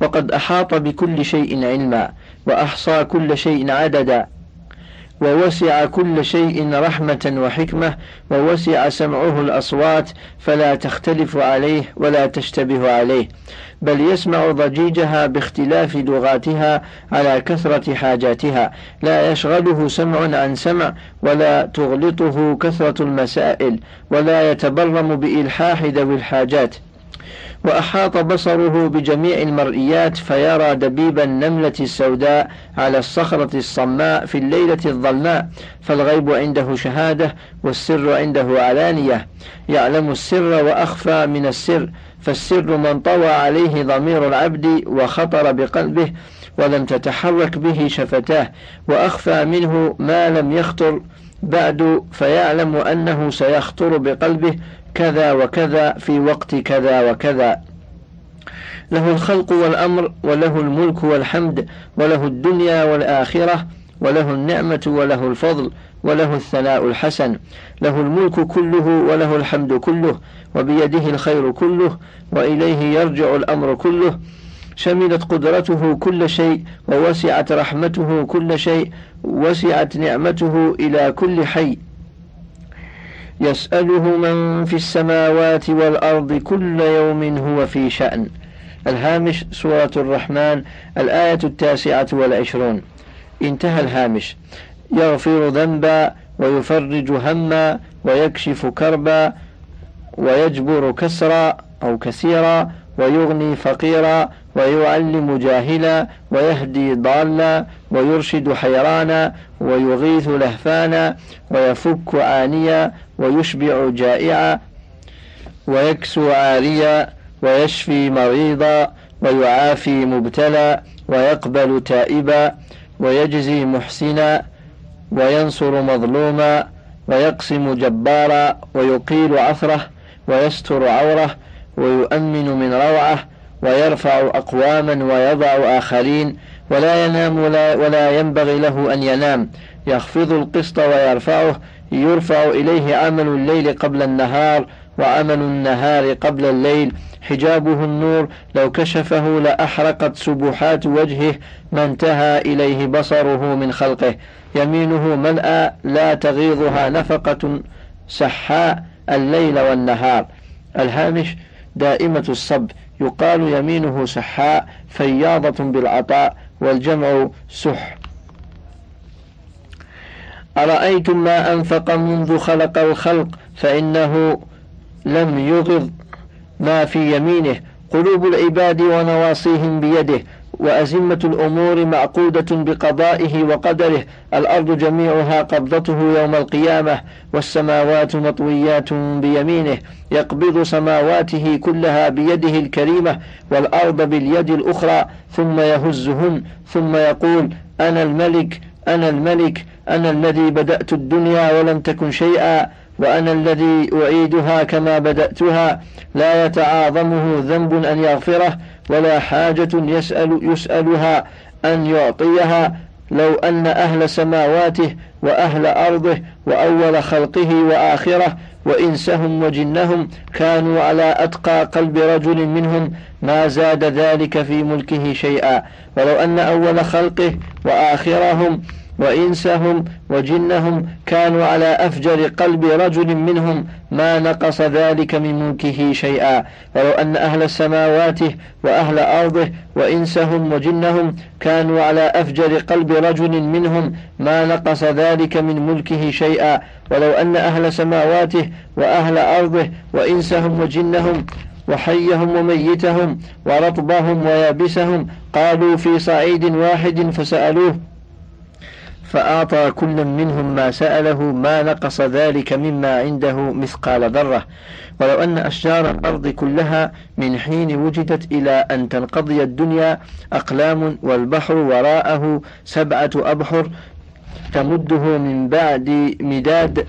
وقد أحاط بكل شيء علما وأحصى كل شيء عددا. ووسع كل شيء رحمة وحكمة ووسع سمعه الأصوات فلا تختلف عليه ولا تشتبه عليه بل يسمع ضجيجها باختلاف لغاتها على كثرة حاجاتها. لا يشغله سمع عن سمع ولا تغلطه كثرة المسائل ولا يتبرم بإلحاح ذوي الحاجات. وأحاط بصره بجميع المرئيات فيرى دبيب النملة السوداء على الصخرة الصماء في الليلة الظلماء فالغيب عنده شهادة والسر عنده علانية. يعلم السر وأخفى من السر فالسر من طوى عليه ضمير العبد وخطر بقلبه ولم تتحرك به شفتاه وأخفى منه ما لم يخطر بعد فيعلم أنه سيخطر بقلبه كذا وكذا في وقت كذا وكذا. له الخلق والأمر وله الملك والحمد وله الدنيا والآخرة وله النعمة وله الفضل وله الثناء الحسن. له الملك كله وله الحمد كله وبيده الخير كله وإليه يرجع الأمر كله. شملت قدرته كل شيء ووسعت رحمته كل شيء وسعت نعمته إلى كل حي. يسأله من في السماوات والأرض كل يوم هو في شأن. الهامش سورة الرحمن الآية التاسعة والعشرون. انتهى الهامش. يغفر ذنبا ويفرج هما ويكشف كربا ويجبر كسرا أو كثيرا ويغني فقيرا ويعلم جاهلا ويهدي ضالا ويرشد حيرانا ويغيث لهفانا ويفك عانيا ويشبع جائعا ويكسو عاريا ويشفي مريضا ويعافي مبتلى ويقبل تائبا ويجزي محسنا وينصر مظلوما ويقسم جبارا ويقيل عثره ويستر عوره ويؤمن من روعة ويرفع أقواما ويضع آخرين ولا ينام ولا, ولا ينبغي له أن ينام. يخفض القسط ويرفعه يرفع إليه عمل الليل قبل النهار وعمل النهار قبل الليل. حجابه النور لو كشفه لأحرقت سبحات وجهه ما انتهى إليه بصره من خلقه. يمينه ملأى لا تغيضها نفقة سحاء الليل والنهار. الهامش دائمة الصب. يقال يمينه سحاء فياضة بالعطاء والجمع سح. أرأيتم ما أنفق منذ خلق الخلق؟ فإنه لم يغض ما في يمينه. قلوب العباد ونواصيهم بيده. وأزمة الأمور معقودة بقضائه وقدره الأرض جميعها قبضته يوم القيامة والسماوات مطويات بيمينه يقبض سماواته كلها بيده الكريمة والأرض باليد الأخرى ثم يهزهن ثم يقول أنا الملك أنا الملك أنا الذي بدأت الدنيا ولم تكن شيئا وأنا الذي أعيدها كما بدأتها لا يتعاظمه ذنب أن يغفره ولا حاجة يسأل يسألها أن يعطيها لو أن أهل سماواته وأهل أرضه وأول خلقه وآخره وإنسهم وجنهم كانوا على أتقى قلب رجل منهم ما زاد ذلك في ملكه شيئا. ولو أن أول خلقه وآخرهم وإنسهم وجنهم كانوا على أفجر قلب رجل منهم ما نقص ذلك من ملكه شيئا. ولو أن أهل سماواته وأهل أرضه وإنسهم وجنهم كانوا على أفجر قلب رجل منهم ما نقص ذلك من ملكه شيئا. ولو أن أهل سماواته وأهل أرضه وإنسهم وجنهم وحيهم وميتهم ورطبهم ويابسهم قالوا في صعيد واحد فسألوه فأعطى كل منهم ما سأله ما نقص ذلك مما عنده مثقال ذرة. ولو أن أشجار الأرض كلها من حين وجدت إلى أن تنقضي الدنيا أقلام والبحر وراءه سبعة أبحر تمده من بعد مداد.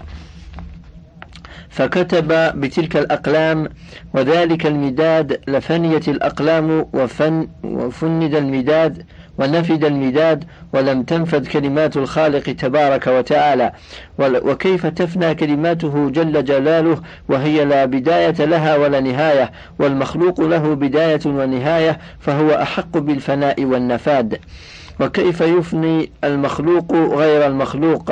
فكتب بتلك الأقلام وذلك المداد لفنيت الأقلام وفن وفند المداد. ونفد المداد ولم تنفد كلمات الخالق تبارك وتعالى. وكيف تفنى كلماته جل جلاله وهي لا بداية لها ولا نهاية؟ والمخلوق له بداية ونهاية فهو أحق بالفناء والنفاد. وكيف يفني المخلوق غير المخلوق؟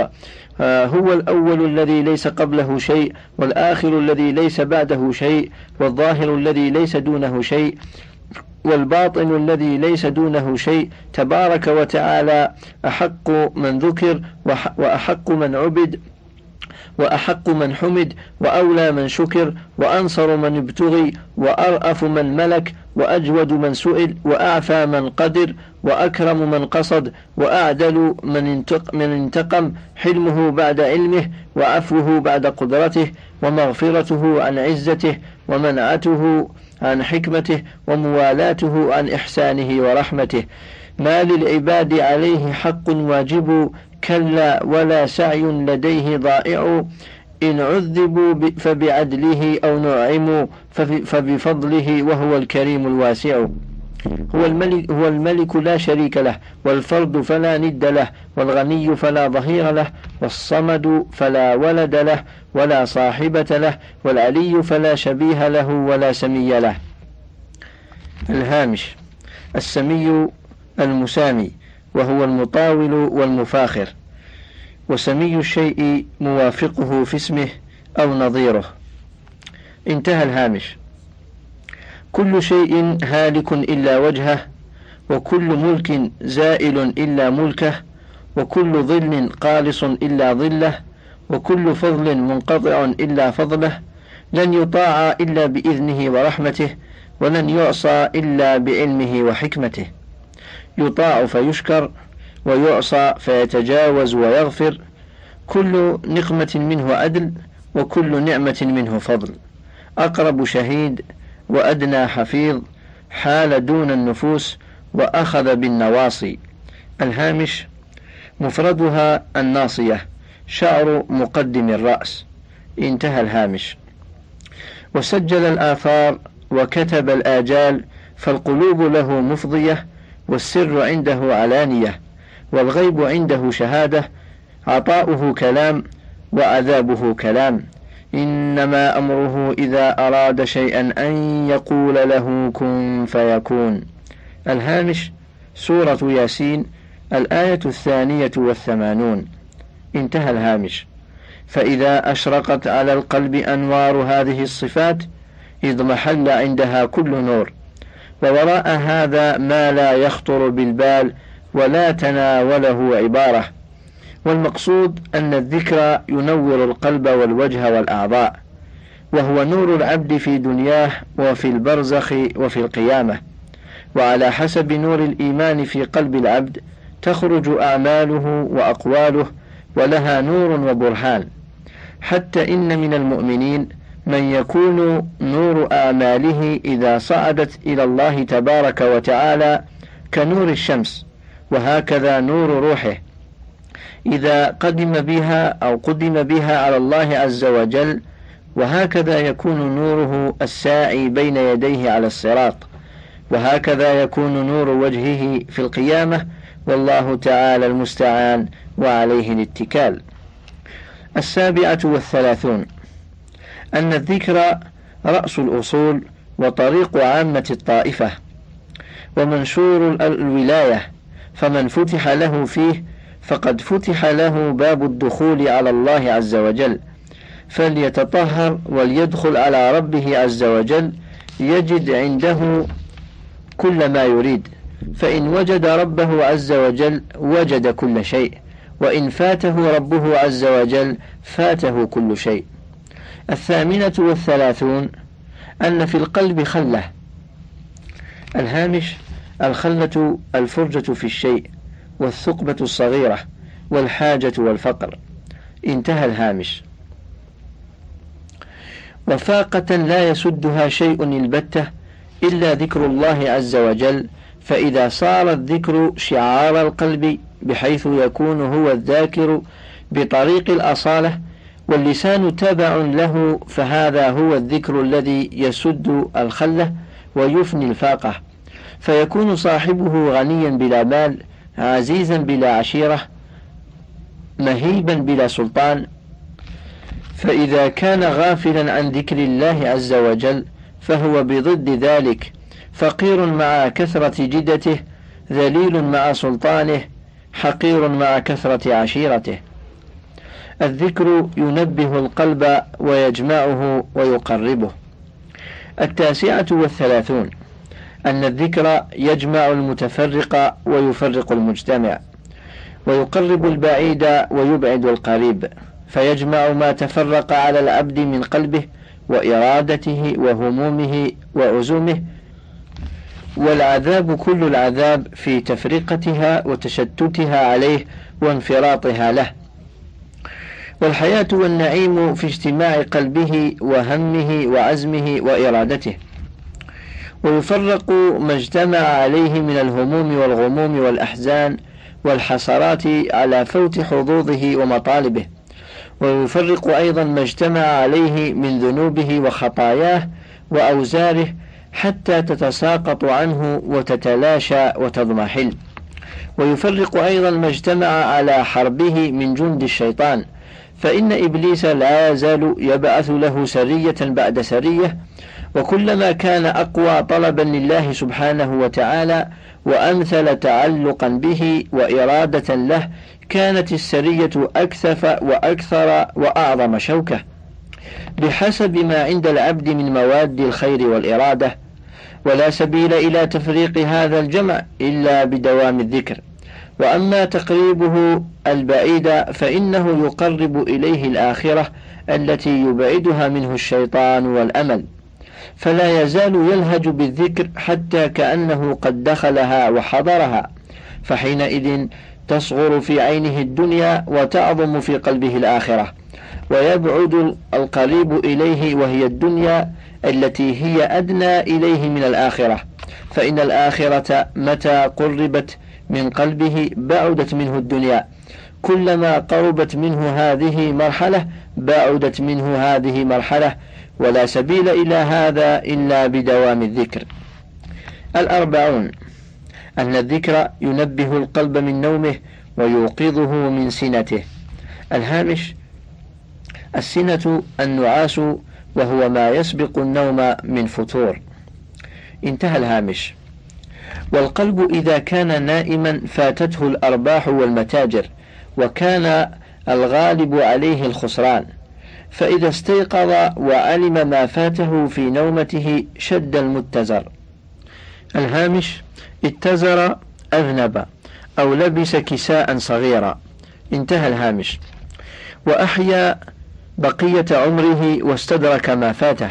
آه، هو الأول الذي ليس قبله شيء والآخر الذي ليس بعده شيء والظاهر الذي ليس دونه شيء. والباطن الذي ليس دونه شيء تبارك وتعالى أحق من ذكر وأحق من عبد وأحق من حمد وأولى من شكر وأنصر من ابتغي وأرأف من ملك وأجود من سئل وأعفى من قدر وأكرم من قصد وأعدل من, من انتقم حلمه بعد علمه وعفوه بعد قدرته ومغفرته عن عزته ومنعته عن حكمته وموالاته عن إحسانه ورحمته. ما للعباد عليه حق واجب كلا ولا سعي لديه ضائع. إن عذبوا فبعدله أو نعموا فبفضله وهو الكريم الواسع. هو الملك, هو الملك لا شريك له والفرد فلا ند له والغني فلا ظهير له والصمد فلا ولد له ولا صاحبة له والعلي فلا شبيه له ولا سمي له. الهامش السمي المسامي وهو المطاول والمفاخر. وسمي الشيء موافقه في اسمه أو نظيره. انتهى الهامش. كل شيء هالك إلا وجهه وكل ملك زائل إلا ملكه وكل ظل قالص إلا ظله وكل فضل منقطع إلا فضله لن يطاع إلا بإذنه ورحمته ولن يعصى إلا بعلمه وحكمته. يطاع فيشكر ويعصى فيتجاوز ويغفر كل نقمة منه عدل وكل نعمة منه فضل. أقرب شهيد وأدنى حفيظ حال دون النفوس وأخذ بالنواصي. الهامش مفردها الناصية شعر مقدم الرأس. انتهى الهامش. وسجل الآثار وكتب الآجال فالقلوب له مفضية والسر عنده علانية والغيب عنده شهادة عطاؤه كلام وعذابه كلام. إنما أمره إذا أراد شيئا أن يقول له كن فيكون. الهامش سورة ياسين الآية الثانية والثمانون. انتهى الهامش. فإذا أشرقت على القلب أنوار هذه الصفات اضمحل عندها كل نور. ووراء هذا ما لا يخطر بالبال ولا تناوله عبارة. والمقصود أن الذكر ينور القلب والوجه والأعضاء وهو نور العبد في دنياه وفي البرزخ وفي القيامة وعلى حسب نور الإيمان في قلب العبد تخرج أعماله وأقواله ولها نور وبرهان حتى إن من المؤمنين من يكون نور آماله إذا صعدت إلى الله تبارك وتعالى كنور الشمس وهكذا نور روحه إذا قدم بها أو قدم بها على الله عز وجل وهكذا يكون نوره الساعي بين يديه على الصراط وهكذا يكون نور وجهه في القيامة والله تعالى المستعان وعليه الاتكال. السابعة والثلاثون. أن الذكر رأس الأصول وطريق عامة الطائفة ومنشور الولاية فمن فتح له فيه فقد فتح له باب الدخول على الله عز وجل. فليتطهر وليدخل على ربه عز وجل. يجد عنده كل ما يريد. فإن وجد ربه عز وجل وجد كل شيء. وإن فاته ربه عز وجل فاته كل شيء. الثامنة والثلاثون أن في القلب خلة. الهامش الخلة الفرجة في الشيء. والثقبة الصغيرة والحاجة والفقر. انتهى الهامش. وفاقة لا يسدها شيء البتة إلا ذكر الله عز وجل فإذا صار الذكر شعار القلب بحيث يكون هو الذاكر بطريق الأصالة واللسان تبع له فهذا هو الذكر الذي يسد الخلة ويفني الفاقة. فيكون صاحبه غنيا بلا مال عزيزا بلا عشيرة مهيبا بلا سلطان. فإذا كان غافلا عن ذكر الله عز وجل فهو بضد ذلك. فقير مع كثرة جدته ذليل مع سلطانه حقير مع كثرة عشيرته. الذكر ينبه القلب ويجمعه ويقربه. التاسعة والثلاثون. أن الذكر يجمع المتفرق ويفرق المجتمع ويقرب البعيد ويبعد القريب فيجمع ما تفرق على العبد من قلبه وإرادته وهمومه وعزومه والعذاب كل العذاب في تفرقتها وتشتتها عليه وانفراطها له. والحياة والنعيم في اجتماع قلبه وهمه وعزمه وإرادته. ويفرق ما اجتمع عليه من الهموم والغموم والأحزان والحسرات على فوت حظوظه ومطالبه. ويفرق أيضا ما اجتمع عليه من ذنوبه وخطاياه وأوزاره حتى تتساقط عنه وتتلاشى وتضمحل. ويفرق أيضا ما اجتمع على حربه من جند الشيطان. فإن إبليس لا يزال يبعث له سرية بعد سرية وكلما كان أقوى طلبا لله سبحانه وتعالى وأمثل تعلقا به وإرادة له كانت السرية أكثف وأكثر وأعظم شوكة. بحسب ما عند العبد من مواد الخير والإرادة ولا سبيل إلى تفريق هذا الجمع إلا بدوام الذكر. وأما تقريبه البعيد فإنه يقرب إليه الآخرة التي يبعدها منه الشيطان والأمل. فلا يزال يلهج بالذكر حتى كأنه قد دخلها وحضرها فحينئذ تصغر في عينه الدنيا وتعظم في قلبه الآخرة ويبعد القريب إليه وهي الدنيا التي هي أدنى إليه من الآخرة فإن الآخرة متى قربت من قلبه بعدت منه الدنيا كلما قربت منه هذه مرحلة بعدت منه هذه مرحلة ولا سبيل إلى هذا إلا بدوام الذكر. الأربعون أن الذكر ينبه القلب من نومه ويوقظه من سنته. الهامش السنة النعاس وهو ما يسبق النوم من فتور انتهى الهامش. والقلب إذا كان نائما فاتته الأرباح والمتاجر وكان الغالب عليه الخسران. فإذا استيقظ وعلم ما فاته في نومته شد المتزر. الهامش اتزر أذنب أو لبس كساء صغيرا. انتهى الهامش. وأحيا بقية عمره واستدرك ما فاته.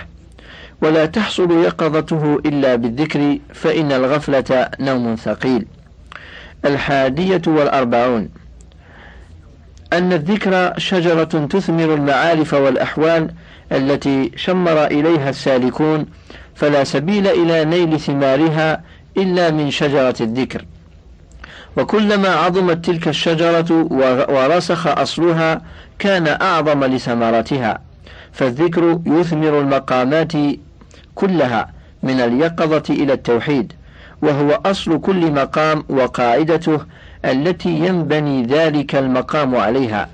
ولا تحصل يقظته إلا بالذكر فإن الغفلة نوم ثقيل. الحادية والأربعون. أن الذكر شجرة تثمر المعارف والأحوال التي شمر إليها السالكون فلا سبيل إلى نيل ثمارها إلا من شجرة الذكر. وكلما عظمت تلك الشجرة ورسخ أصلها كان أعظم لثمرتها فالذكر يثمر المقامات كلها من اليقظة إلى التوحيد وهو أصل كل مقام وقاعدته التي ينبني ذلك المقام عليها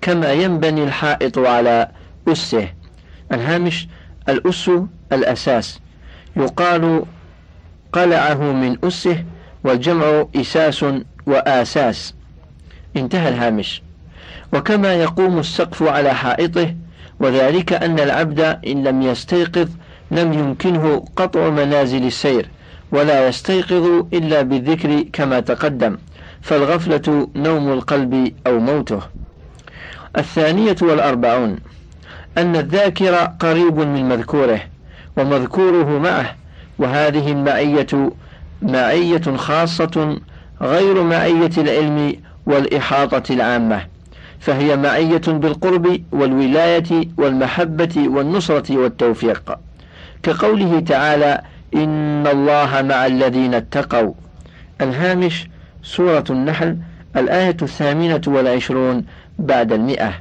كما ينبني الحائط على أسه. الهامش الأس الأساس. يقال قلعه من أسه والجمع إساس وآساس. انتهى الهامش. وكما يقوم السقف على حائطه وذلك أن العبد إن لم يستيقظ لم يمكنه قطع منازل السير ولا يستيقظ إلا بالذكر كما تقدم. فالغفلة نوم القلب أو موته. الثانية والأربعون أن الذاكر قريب من مذكوره ومذكوره معه وهذه المعية معية خاصة غير معية العلم والإحاطة العامة فهي معية بالقرب والولاية والمحبة والنصرة والتوفيق. كقوله تعالى إن الله مع الذين اتقوا. الهامش سورة النحل الآية الثامنة والعشرون بعد المئة.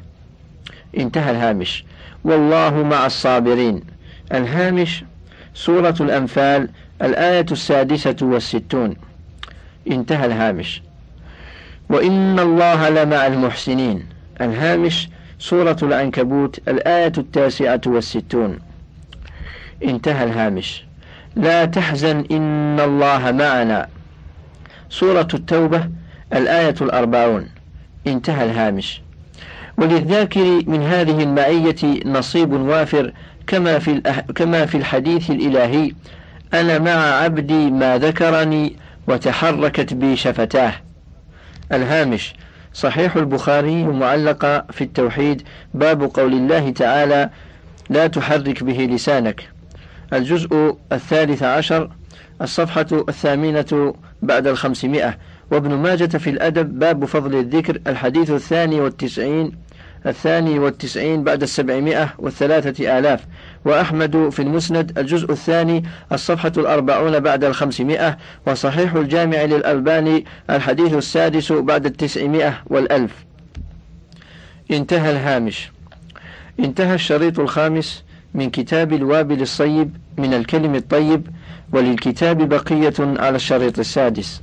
انتهى الهامش. والله مع الصابرين. الهامش سورة الأنفال الآية السادسة والستون. انتهى الهامش. وإن الله لمع المحسنين. الهامش سورة العنكبوت الآية التاسعة والستون. انتهى الهامش. لا تحزن إن الله معنا. سورة التوبة الآية الأربعون. انتهى الهامش. وللذاكر من هذه المعية نصيب وافر كما في كما في الحديث الإلهي أنا مع عبدي ما ذكرني وتحركت بي شفتاه. الهامش صحيح البخاري معلقة في التوحيد باب قول الله تعالى لا تحرك به لسانك الجزء الثالث عشر الصفحة الثامنة بعد الخمسمائة. وابن ماجة في الأدب باب فضل الذكر الحديث الثاني والتسعين الثاني والتسعين بعد السبعمائة والثلاثة آلاف. وأحمد في المسند الجزء الثاني الصفحة الأربعون بعد الخمسمائة. وصحيح الجامع للألباني الحديث السادس بعد التسعمائة والألف. انتهى الهامش. انتهى الشريط الخامس من كتاب الوابل الصيب من الكلم الطيب وللكتاب بقية على الشريط السادس.